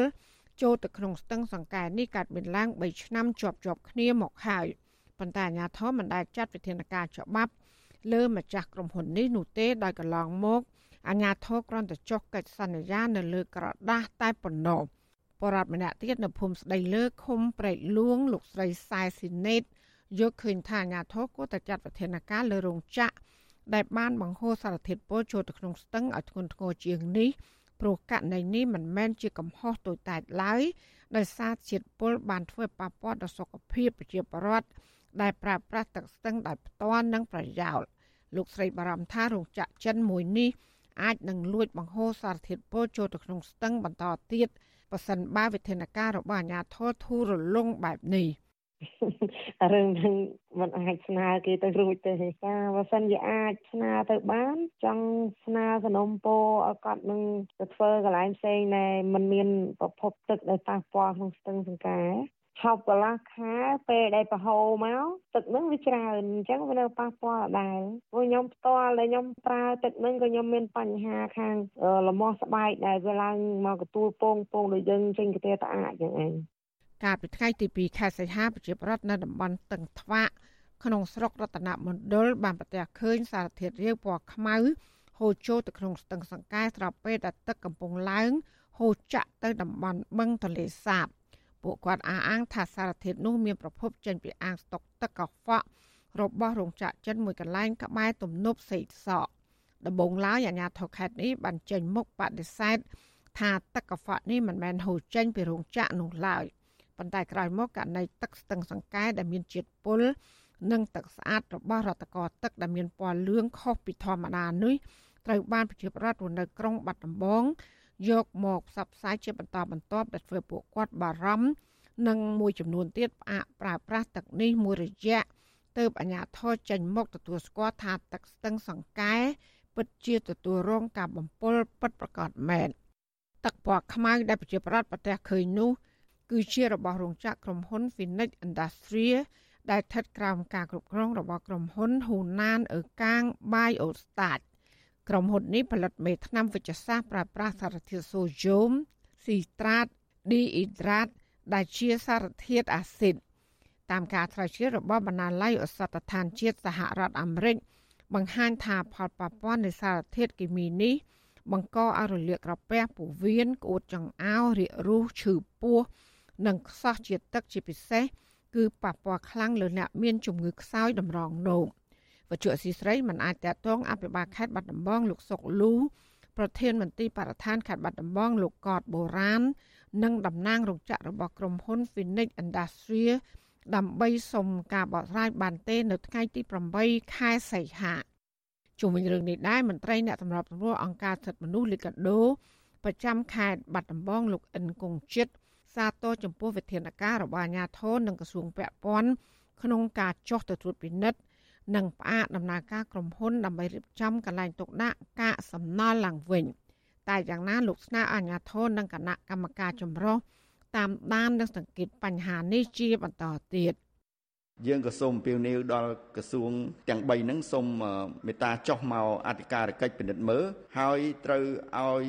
ចូលទៅក្នុងស្ទឹងសង្កែនេះកើតមានឡើង3ឆ្នាំជាប់ជាប់គ្នាមកហើយប៉ុន្តែអាជ្ញាធរមិនដែលចាត់វិធានការច្បាប់លើម្ចាស់ក្រុមហ៊ុននេះនោះទេដោយកន្លងមកអាជ្ញាធរគ្រាន់តែចុះកិច្ចសន្យានៅលើក្រដាស់តែប៉ុណ្ណោះបរដ្ឋម្នាក់ទៀតនៅភូមិស្ដីលើឃុំព្រែកលួងលោកស្រីសែស៊ីណេតយកឃើញថាអាញាធរគួរតែចាត់វិធានការលើរោងចក្រដែលបានបង្ហូរសារធាតុពុលចូលទៅក្នុងស្ទឹងឲ្យធ្ងន់ធ្ងរជាងនេះ ព្រោះករណីនេះមិនមែនជាកំហុសតូចតាចឡើយដោយសារជាតិពុលបានធ្វើប៉ះពាល់ដល់សុខភាពប្រជាពលរដ្ឋដែលប្រើប្រាស់ទឹកស្ទឹងដោយផ្ទាល់និងប្រយោលលោកស្រីបារម្ភថារោងចក្រចិនមួយនេះអាចនឹងលួចបង្ហូរសារធាតុពុលចូលទៅក្នុងស្ទឹងបន្តទៀតប៉ះសិនបើវិធានការរបស់អាជ្ញាធរធូររលុងបែបនេះ។ រឿងហ្នឹងមិនអាចស្នើគេទៅរួចទេចាបើសិនជាអាចស្នើទៅបាន ចង់ស្នើសនំពោឲ្យគាត់នឹងទៅធ្វើកន្លែងផ្សេងដែលมันមានប្រភពទឹកដែលប៉ះពាល់ក្នុងស្ទឹងសង្ការឆប់កន្លះខែពេលដែលប្រហូរមកទឹកហ្នឹងវាច្រើនអញ្ចឹងវានៅប៉ះពាល់អដែរព្រោះខ្ញុំផ្ទាល់ដែលខ្ញុំប្រើទឹកហ្នឹងក៏ខ្ញុំមានបញ្ហាខាងលមាស់ស្បែកដែលវាឡើងមកកទួលពងពងដូចយើងចេញកាទេតាអញ្ចឹងឯង កាលពីថ្ងៃទី2ខែសីហាប្រជាប្រដ្ឋនៅតំបន់តឹងថ្វាក់ក្នុងស្រុករតនមណ្ឌលបានប្រទះឃើញសារធាតុរាវពណ៌ខ្មៅហូរចូលទៅក្នុងស្ទឹងសង្កែស្របពេលដែលទឹកកំពុងឡើងហូរចាក់ទៅតំបន់បឹងទន្លេសាបពួកគាត់អះអាងថាសារធាតុនោះមានប្រភពចេញពីអាងស្តុកទឹកកខ្វក់របស់រោងចក្រចិនមួយកន្លែងក្បែរទំនប់សេកសកដំបងឡើយអាជ្ញាធរខេត្តនេះបានចេញមុខបដិសេធថាទឹកកខ្វក់នេះមិនមែនហូរចេញពីរោងចក្រនោះឡើយ ប៉ុន្តែក្រោយមកករណីទឹកស្ទឹងសង្កែដែលមានជាតិពុលនិងទឹកស្អាតរបស់រដ្ឋកោទឹកដែលមានពណ៌លឿងខុសពីធម្មតានេះត្រូវបានប្រជាប្រដ្ឋនៅក្រុងបាត់ដំបងយកមកផ្សព្វផ្សាយជាបន្តបន្ទាប់ដែលធ្វើពួកគាត់បារម្ភនិងមួយចំនួនទៀតផ្អាកប្រើប្រាស់ទឹកនេះមួយរយៈទើបអាជ្ញាធរចេញមកទទួលស្គាល់ថាទឹកស្ទឹងសង្កែពិតជាទទួលរងការបំពុលពិតប្រាកដមែនទឹកពណ៌ខ្មៅដែលប្រជាប្រដ្ឋប្រទះឃើញនោះ គឺជារបស់រោងចក្រក្រុមហ៊ុន Phoenix Industries ដែលស្ថិតក្រោមការគ្រប់គ្រងរបស់ក្រុមហ៊ុន Hunan Ekang Biostat ក្រុមហ៊ុននេះផលិតមេថ្នាំវិជ្ជសាស្ត្រប្រើប្រាស់សារធាតុសូដ្យូមស៊ីត្រាតឌីអ៊ីដ្រាតដែលជាសារធាតុអាស៊ីតតាមការថ្លែងជឿរបស់បណ្ណាល័យឱសថដ្ឋានជាតិសហរដ្ឋអាមេរិកបង្ហាញថាផលប៉ះពាល់នៃសារធាតុគីមីនេះបង្កឲ្យរលាកក្រពះពោះវៀនក្អួតចង្អោររាករូសឈឺពោះ និងខ្សោះជាតិទឹកជាពិសេសគឺប៉ះពាល់ខ្លាំងលើអ្នកមានជំងឺខ្សោយតម្រងនោមវត្ថុអសីស្រីមិនអាចតតងអភិបាលខេត្តបាត់ដំបងលោកសុកលូប្រធានមន្ត្រីបរិស្ថានខេត្តបាត់ដំបងលោកកតបូរ៉ាននិងតំណាងរោងចក្ររបស់ក្រុមហ៊ុន Phoenix Industries ដើម្បីសុំការបកស្រាយបានទេ នៅថ្ងៃទី8ខែសីហាជុំវិញរឿងនេះដែរមន្ត្រីអ្នកសម្របសម្រួលអង្គការសិទ្ធិមនុស្សលីកាដូប្រចាំខេត្តបាត់ដំបងលោកអិនគង្ជិត សាទរចំពោះវិធានការរបស់អាជ្ញាធរនិងក្រសួងពាក់ព័ន្ធក្នុងការចុះទៅត្រួតពិនិត្យនិងផ្អាកដំណើរការក្រុមហ៊ុនដើម្បីរៀបចំកន្លែងទុកដាក់កាកសំណល់ឡើងវិញតែយ៉ាងណាលោកស្នើអាជ្ញាធរនិងគណៈកម្មការចម្រុះតាមដាននិងសង្កេតបញ្ហានេះជាបន្តទៀត យើងក៏សូមពៀវនាវដល់ក្រសួងទាំង3ហ្នឹងសូមមេត្តាចុះមកអធិការកិច្ចពិនិត្យមើលហើយត្រូវឲ្យ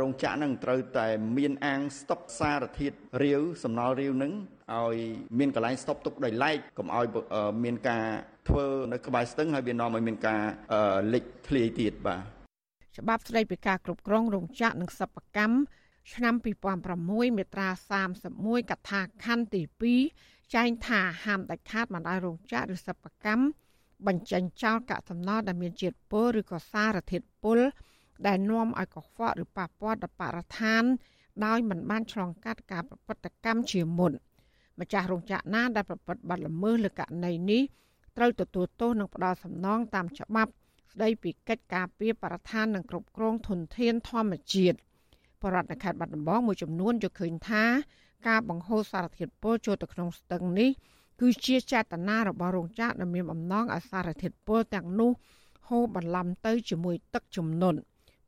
រោងចក្រហ្នឹងត្រូវតែមានអាងស្តុកសារធាតុរាវសំណល់រាវហ្នឹងឲ្យមានកន្លែងស្តុកទុកដោយឡែកកុំឲ្យមានការធ្វើនៅក្បែរស្ទឹងហើយវានាំឲ្យមានការលិចធ្លាយទៀតបាទច្បាប់ស្តីពីការគ្រប់គ្រងរោងចក្រនិងសិប្បកម្មឆ្នាំ2006មាត្រា31កថាខណ្ឌទី2 ចែងថាហាមដាច់ខាតមិនឲ្យរោងចក្រឬសិប្បកម្មបញ្ចេញចោលកាកសំណល់ដែលមានជាតិពុលឬក៏សារធាតុពុលដែលនាំឲ្យកខ្វក់ឬប៉ះពាល់ដល់បរិស្ថាន ដោយមិនបានឆ្លងកាត់ការប្រព្រឹត្តកម្មជាមុនម្ចាស់រោងចក្រណាដែលប្រព្រឹត្តបទល្មើសលើករណីនេះត្រូវទទួលទោសនិងផ្ដាល់សំណងតាមច្បាប់ស្ដីពីកិច្ចការពារបរិស្ថាននិងគ្រប់គ្រងធនធានធម្មជាតិបរដ្ឋនៅខេត្តបាត់ដំបងមួយចំនួនយល់ឃើញថា ការបង្ហូរសារធាតុពុលចូលទៅក្នុងស្ទឹងនេះគឺជាចេតនារបស់រោងចក្រដែលមានបំណងឲ្យសារធាតុពុលទាំងនោះហូរបន្លំទៅជាមួយទឹកជំនន់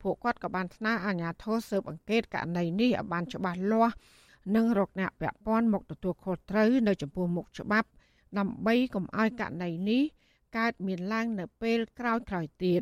ពួកគាត់ក៏បានស្នើអាជ្ញាធរស៊ើបអង្កេតករណីនេះឲ្យបានច្បាស់លាស់និងរកអ្នកពាក់ព័ន្ធមកទទួលខុសត្រូវនៅចំពោះមុខច្បាប់ដើម្បីកុំឲ្យករណីនេះកើតមានឡើងនៅពេលក្រោយៗទៀត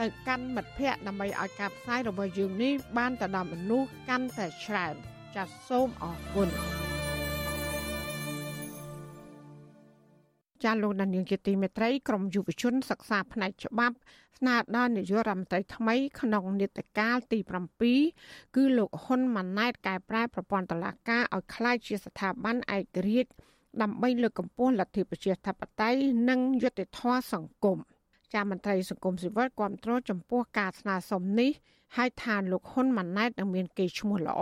ទៅកាន់មិត្តភ័ក្តិដើម្បីឲ្យការផ្សាយរបស់យើងនេះបានទៅដល់មនុស្សកាន់តែច្រើនចាសសូមអរគុណចាលោកដានៀងជាទីមេត្រីក្រមយុវជនសិក្សាផ្នែកច្បាប់ស្នើដល់នាយករដ្ឋមន្ត្រីថ្មីក្នុងនេតកាលទី7គឺលោកហ៊ុនម៉ាណែតកែប្រែប្រព័ន្ធតុលាការឲ្យคล้ายជាស្ថាប័នឯករាជ្យដើម្បីលើកកម្ពស់លទ្ធិប្រជាធិបតេយ្យនិងយុត្តិធម៌សង្គម ចាមន្ត្រីសង្គមស៊ីវិលគ្រប់គ្រងចំពោះការស្នើសុំនេះហើយថាលោកហ៊ុនម៉ាណែតនឹងមានកេរ្តិ៍ឈ្មោះល្អ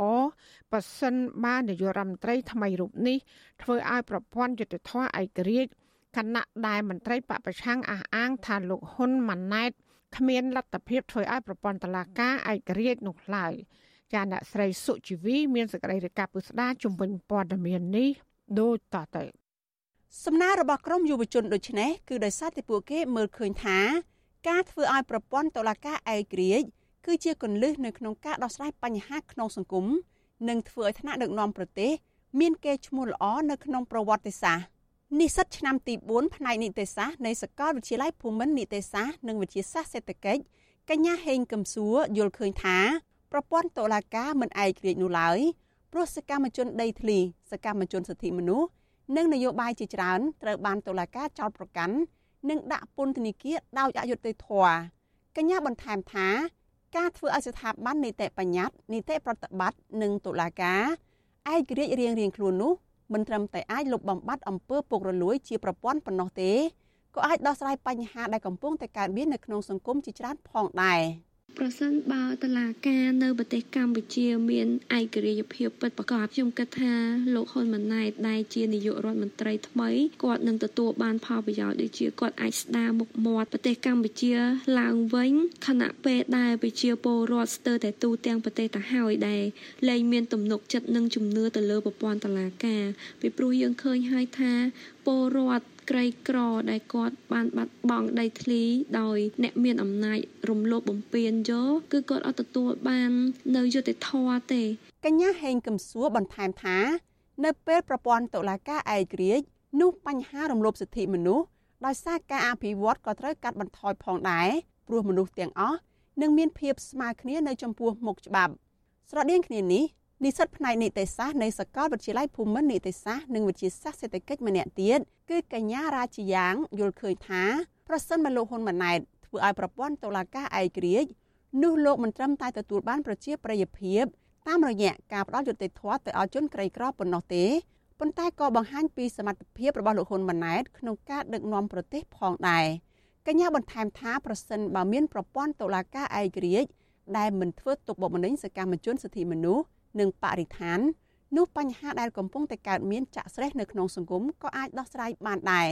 ប៉ះសិនបាននាយករដ្ឋមន្ត្រីថ្មីរូបនេះធ្វើឲ្យប្រព័ន្ធយុត្តិធម៌ឯករាជ្យគណៈដែលមន្ត្រីបពប្រឆាំងអះអាងថាលោកហ៊ុនម៉ាណែតគ្មានលទ្ធភាពធ្វើឲ្យប្រព័ន្ធតុលាការឯករាជ្យនោះឡើយចាអ្នកស្រីសុជីវីមានសេចក្តីរាយការណ៍ពុស្ដាជំវិញព័ត៌មាននេះដូចតទៅ សំណើរបស់ក្រមយុវជនដូចនេះគឺដោយសារតែពួកគេមើលឃើញថាការធ្វើឲ្យប្រព័ន្ធតុលាការឯករាជ្យគឺជាគន្លឹះនៅក្នុងការដោះស្រាយបញ្ហាក្នុងសង្គមនិងធ្វើឲ្យថ្នាក់ដឹកនាំប្រទេសមានកេរ្តិ៍ឈ្មោះល្អនៅក្នុងប្រវត្តិសាស្ត្រនិស្សិតឆ្នាំទី4ផ្នែកនីតិសាស្ត្រនៃសាកលវិទ្យាល័យភូមិន្ទនីតិសាស្ត្រនិងវិទ្យាសាស្ត្រសេដ្ឋកិច្ចកញ្ញាហេងកឹមសួរយល់ឃើញថាប្រព័ន្ធតុលាការមិនឯករាជ្យនោះឡើយព្រោះសកម្មជនដីធ្លីសកម្មជនសិទ្ធិមនុស្ស និងនយោបាយជាច្រើនត្រូវបានតុលាការចោទប្រកាន់និងដាក់ពន្ធនាគារដោយអយុត្តិធម៌កញ្ញាបន្ថែមថាការធ្វើឲ្យស្ថាប័ននីតិបញ្ញត្តិនីតិប្រតិបត្តិនិងតុលាការឯករាជ្យរៀងៗខ្លួននោះមិនត្រឹមតែអាចលុបបំបាត់អំពើពុករលួយជាប្រព័ន្ធប៉ុណ្ណោះទេក៏អាចដោះស្រាយបញ្ហាដែលកំពុងតែកើតមាននៅក្នុងសង្គមជាច្រើនផងដែរ ប្រសិនបើតឡាការនៅប្រទេសកម្ពុជាមានឯករាជ្យភាពពិតប្រាកដខ្ញុំគិតថាលោកហ៊ុនម៉ាណែតដែលជានាយករដ្ឋមន្ត្រីថ្មីគាត់នឹងទទួលបានផលប្រយោជន៍ដូចជាគាត់អាចស្ដារមុខមាត់ប្រទេសកម្ពុជាឡើងវិញខណៈពេលដែលប្រជាពលរដ្ឋស្ទើរតែទូទាំងប្រទេសទៅហើយដែលលែងមានទំនុកចិត្តនិងជំនឿទៅលើប្រព័ន្ធតឡាការពីព្រោះយើងឃើញហើយថាពលរដ្ឋ ក្រីក្រដែលគាត់បានបាត់បង់ដីធ្លីដោយអ្នកមានអំណាចរំលោភបំពានយកគឺគាត់អត់ទទួលបាននៅយុត្តិធម៌ទេកញ្ញាហេងកំសួរបន្ថែមថា នៅពេលប្រព័ន្ធតុលាការឯករាជ្យនោះបញ្ហារំលោភសិទ្ធិមនុស្សដោយសារការអភិវឌ្ឍក៏ត្រូវកាត់បន្ថយផងដែរព្រោះមនុស្សទាំងអស់នឹងមានភាពស្មើគ្នានៅចំពោះមុខច្បាប់ ស្រដៀងគ្នានេះ និស្សិតផ្នែកនីតិសាស្ត្រនៃសាកលវិទ្យាល័យភូមិន្ទនីតិសាស្ត្រនិងវិទ្យាសាស្ត្រសេដ្ឋកិច្ចម្នាក់ទៀតគឺកញ្ញារាជាយ៉ាងយល់ឃើញថាប្រសិនបើលោកហ៊ុនម៉ាណែតធ្វើឲ្យប្រព័ន្ធតុលាការឯករាជ្យនោះលោកមិនត្រឹមតែទទួលបានប្រជាប្រិយភាពតាមរយៈការផ្ដល់យុត្តិធម៌ទៅឲ្យជនក្រីក្រប៉ុណ្ណោះទេប៉ុន្តែក៏បង្ហាញពីសមត្ថភាពរបស់លោកហ៊ុនម៉ាណែតក្នុងការដឹកនាំប្រទេសផងដែរកញ្ញាបន្ថែមថាប្រសិនបើមានប្រព័ន្ធតុលាការឯករាជ្យដែលមិនធ្វើទុកបុកម្នេញសកម្មជនសិទ្ធិមនុស្ស និងបរិស្ថាននោះបញ្ហាដែលកំពុងតែកើតមានចាក់ស្រេះនៅក្នុងសង្គមក៏អាចដោះស្រាយបានដែរ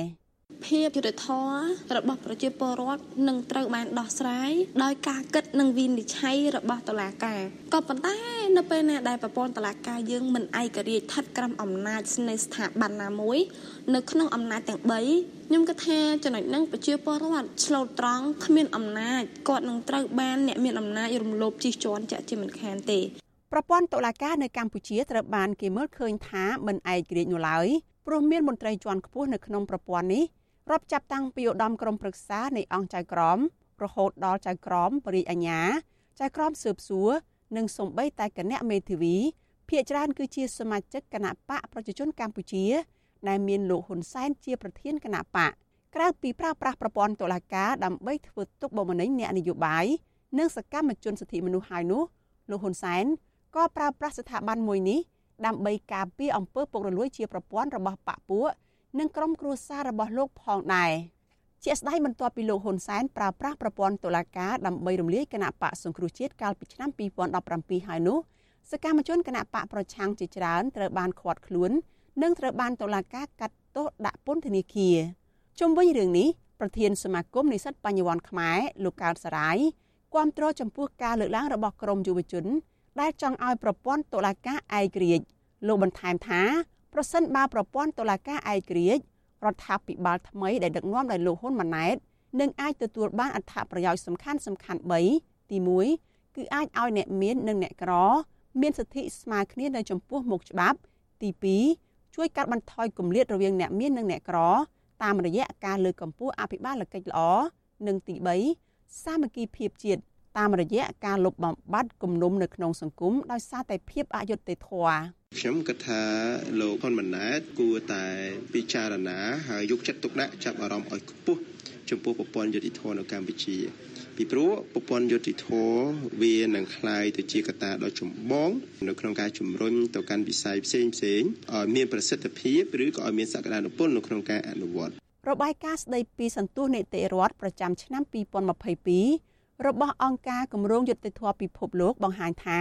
ភាពយុត្តិធម៌របស់ប្រជាពលរដ្ឋនឹងត្រូវបានដោះស្រាយដោយការគិតនិងវិនិច្ឆ័យរបស់តុលាការក៏ប៉ុន្តែនៅពេលណាដែលប្រព័ន្ធតុលាការយើងមិនឯករាជ្យស្ថិតក្រោមអំណាចនៃស្ថាប័នណាមួយ នៅក្នុងអំណាចទាំង3ខ្ញុំគិតថាចំណុចហ្នឹងប្រជាពលរដ្ឋឆ្លូតត្រង់គ្មានអំណាចគាត់នឹងត្រូវបានអ្នកមានអំណាចរំលោភជិះជាន់ចាក់ជាមិនខានទេ ប្រព័ន្ធតុលាការនៅកម្ពុជាត្រូវបានគេមើលឃើញថាមិនឯករាជ្យនោះឡើយព្រោះមានមន្ត្រីជាន់ខ្ពស់នៅក្នុងប្រព័ន្ធនេះរាប់ចាប់តាំងពីឧត្តមក្រុមប្រឹក្សានៃអង្គចៅក្រមរហូតដល់ចៅក្រមបរិយអាញាចៅក្រមស៊ើបសួរនិងសំបីតែគណៈមេធាវីភាគច្រើនគឺជាសមាជិកគណៈបកប្រជាជនកម្ពុជា ដែលមានលោកហ៊ុនសែនជាប្រធានគណៈបកក្រៅពីប្រើប្រាស់ប្រព័ន្ធតុលាការដើម្បីធ្វើទុកបុកម្នេញអ្នកនយោបាយនិងសកម្មជនសិទ្ធិមនុស្សហើយនោះលោកហ៊ុនសែន ក៏ប្រើប្រាស់ស្ថាប័នមួយនេះដើម្បីការពារអំពើពុករលួយជាប្រព័ន្ធរបស់បកពួកនិងក្រុមគ្រួសាររបស់លោកផងដែរជាស្ដេចបន្ទាប់ពីលោកហ៊ុនសែនប្រើប្រាស់ប្រព័ន្ធតុលាការដើម្បីរំលាយគណៈបកសង្គ្រោះជាតិកាលពីឆ្នាំ2017ហើយនោះសកម្មជនគណៈបកប្រឆាំងជាច្រើនត្រូវបានឃាត់ខ្លួននិងត្រូវបានតុលាការកាត់ទោសដាក់ពន្ធនាគារជុំវិញរឿងនេះប្រធានសមាគមនិស្សិតបញ្ញវន្តខ្មែរលោកកើតសរាយគាំទ្រចំពោះការលើកឡើងរបស់ក្រមយុវជន ដែលចង់ឲ្យប្រព័ន្ធតុលាការឯករាជ្យលោកបន្ថែមថាប្រសិនបើប្រព័ន្ធតុលាការឯករាជ្យរដ្ឋាភិបាលថ្មីដែលដឹកនាំដោយលោកហ៊ុនម៉ាណែតនឹងអាចទទួលបានអត្ថប្រយោជន៍សំខាន់សំខាន់3ទី1គឺអាចឲ្យអ្នកមាននិងអ្នកក្រ មានសិទ្ធិស្មើគ្នានៅចំពោះមុខច្បាប់ ទី2ជួយកាត់បន្ថយគម្លាតរវាងអ្នកមាននិងអ្នកក្រ តាមរយៈការលើកកម្ពស់អភិបាលកិច្ចល្អនិងទី3សាមគ្គីភាពជាតិ តាមរយៈការលុបបំបាត់គំនុំនៅក្នុងសង្គមដោយសារតែភាពអយុត្តិធម៌ខ្ញុំគិតថាលោកហ៊ុនម៉ាណែតគួរតែពិចារណាហើយយកចិត្តទុកដាក់ចាប់អារម្មណ៍ឲ្យខ្ពស់ចំពោះប្រព័ន្ធយុតិធធម៌នៅកម្ពុជា ពីព្រោះប្រព័ន្ធយុតិធធម៌វានឹងคล้ายទៅជាកត្តាដ៏ចម្បងនៅក្នុងការជំរុញទៅកាន់វិស័យផ្សេងផ្សេងឲ្យមានប្រសិទ្ធភាពឬក៏ឲ្យមានសក្តានុពលនៅក្នុងការអនុវត្តរបាយការណ៍ស្ដីពីសន្ទុះនីតិរដ្ឋប្រចាំឆ្នាំ2022 របស់អង្គការគម្រោងយុត្តិធម៌ពិភពលោកបង្ហាញថា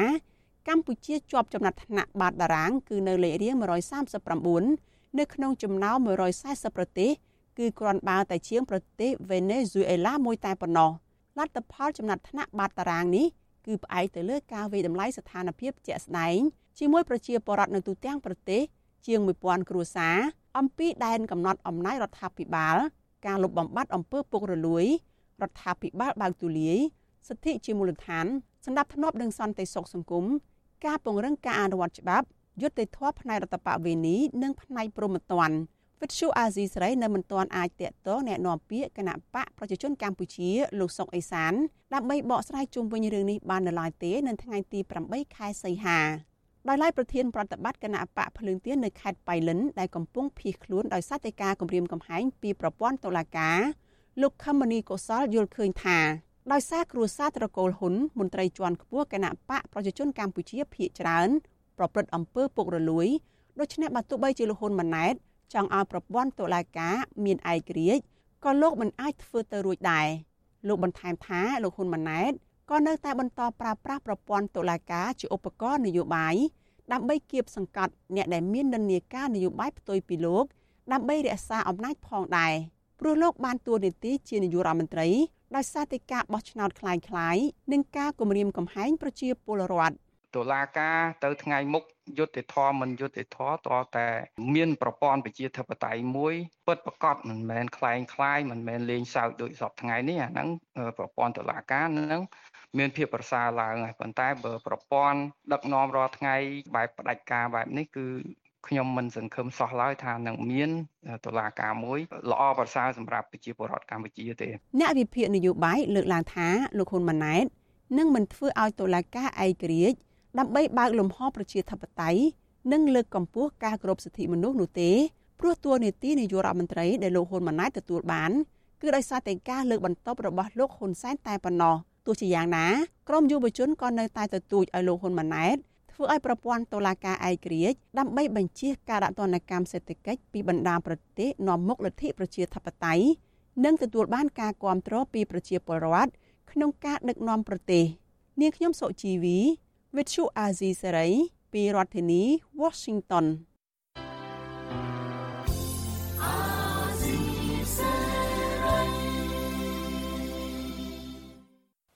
កម្ពុជាជាប់ចំណាត់ថ្នាក់បាតតារាង គឺនៅលេខរៀង139នៅក្នុងចំណោម140ប្រទេសគឺគ្រាន់បើតែជាងប្រទេសវេណេស៊ុយអេឡាមួយតែប៉ុណ្ណោះលទ្ធផលចំណាត់ថ្នាក់បាតតារាងនេះគឺផ្អែកទៅលើការវិតម្លៃស្ថានភាពជាក់ស្ដែងជាមួយប្រជាពលរដ្ឋនៅទូទាំងប្រទេសជាង1000គ្រួសារអំពីដែនកំណត់អំណាចរដ្ឋាភិបាល ការលុបបំបាត់អំពើពុករលួយ រដ្ឋាភិបាលបើកទូលាយសិទ្ធិជាមូលដ្ឋានសម្ដាប់ធ្នាប់និងសន្តិសុខសង្គមការពង្រឹងការអនុវត្តច្បាប់យុត្តិធម៌ផ្នែករដ្ឋបវេនីនិងផ្នែកព្រហ្មទណ្ឌវិទ្យុអាស៊ីសេរីនៅមិនទាន់អាចតាក់ទងแนะនាំពាក្យគណៈបកប្រជាជនកម្ពុជាលោកសុកអេសានដើម្បីបកស្រាយជុំវិញរឿងនេះបាននៅឡើយទេនៅថ្ងៃទី8ខែសីហាដោយឡែកប្រធានប្រតិបត្តិគណៈបកភ្លើងទៀននៅខេត្តបៃលិនដែលកំពុងភៀសខ្លួនដោយសារតែការគម្រាមកំហែងពីប្រព័ន្ធតុលាការ លោកខមនីកុសលយល់ឃើញថាដោយសារគ្រួសារត្រកូលហ៊ុនមន្ត្រីជាន់ខ្ពស់គណៈបកប្រជាជនកម្ពុជាភៀកច្រើន ប្រព្រឹត្តអំពើពុករលួយដូច្នេះបើទោះបីជាលោកហ៊ុនម៉ាណែតចង់ឲ្យប្រព័ន្ធតុលាការមានឯករាជ្យក៏លោកមិនអាចធ្វើទៅរួចដែរលោកបន្ថែមថាលោកហ៊ុនម៉ាណែតក៏នៅតែបន្តប្រើប្រាស់ប្រព័ន្ធតុលាការជាឧបករណ៍នយោបាយដើម្បីគៀបសង្កត់អ្នកដែលមាននិន្នាការនយោបាយផ្ទុយពីលោកដើម្បីរក្សាអំណាចផងដែរ ព្រោះលោកបានតួនាទីជានាយករដ្ឋមន្ត្រីដោយសារតែការបោះឆ្នោតคล้ายៗនិងការគម្រាមកំហែងប្រជាពលរដ្ឋតុលាការទៅថ្ងៃមុខយុទ្ធធម៌មិនយុទ្ធធម៌តតែមានប្រព័ន្ធប្រជាធិបតេយ្យមួយពិតប្រកបមិនមែនคล้ายคล้ายមិនមែនលេងសើចដូចសពថ្ងៃនេះអាហ្នឹងប្រព័ន្ធតុលាការនឹងមានភាពប្រសើរឡើងហើយប៉ុន្តែបើប្រព័ន្ធដឹកនាំរាល់ថ្ងៃបែបផ្ដាច់ការបែបនេះគឺ ខ្ញុំមិនសង្ឃឹមសោះឡើយថានឹងមានតុលាការមួយល្អប្រសើរសម្រាប់ប្រជាពលរដ្ឋកម្ពុជាទេអ្នកវិភាគនយោបាយលើកឡើងថាលោកហ៊ុនម៉ាណែតនឹងមិនធ្វើឲ្យតុលាការឯករាជ្យដើម្បីបើកលំហប្រជាធិបតេយ្យនិងលើកកម្ពស់ការគោរពសិទ្ធិមនុស្សនោះទេព្រោះតួនាទីនាយករដ្ឋមន្ត្រីដែលលោកហ៊ុនម៉ាណែតទទួលបានគឺដោយសារតែការលើកបន្ទប់របស់លោកហ៊ុនសែនតែប៉ុណ្ណោះទោះជាយ៉ាងណាក្រមយុវជនក៏នៅតែទទូចឲ្យលោកហ៊ុនម៉ាណែត ធ្វើឲ្យប្រព័ន្ធតុលាការឯករាជ្យដើម្បីបញ្ជាការដាក់ទណ្ឌកម្មសេដ្ឋកិច្ចពីបណ្ដាប្រទេសនាំមុខលទ្ធិប្រជាធិបតេយ្យនិងទទួលបានការគ្រប់គ្រងពីប្រជាពលរដ្ឋក្នុងការដឹកនាំប្រទេសនាងខ្ញុំសុជីវីវិទ្យុអាស៊ីសេរីពីរដ្ឋធានី Washington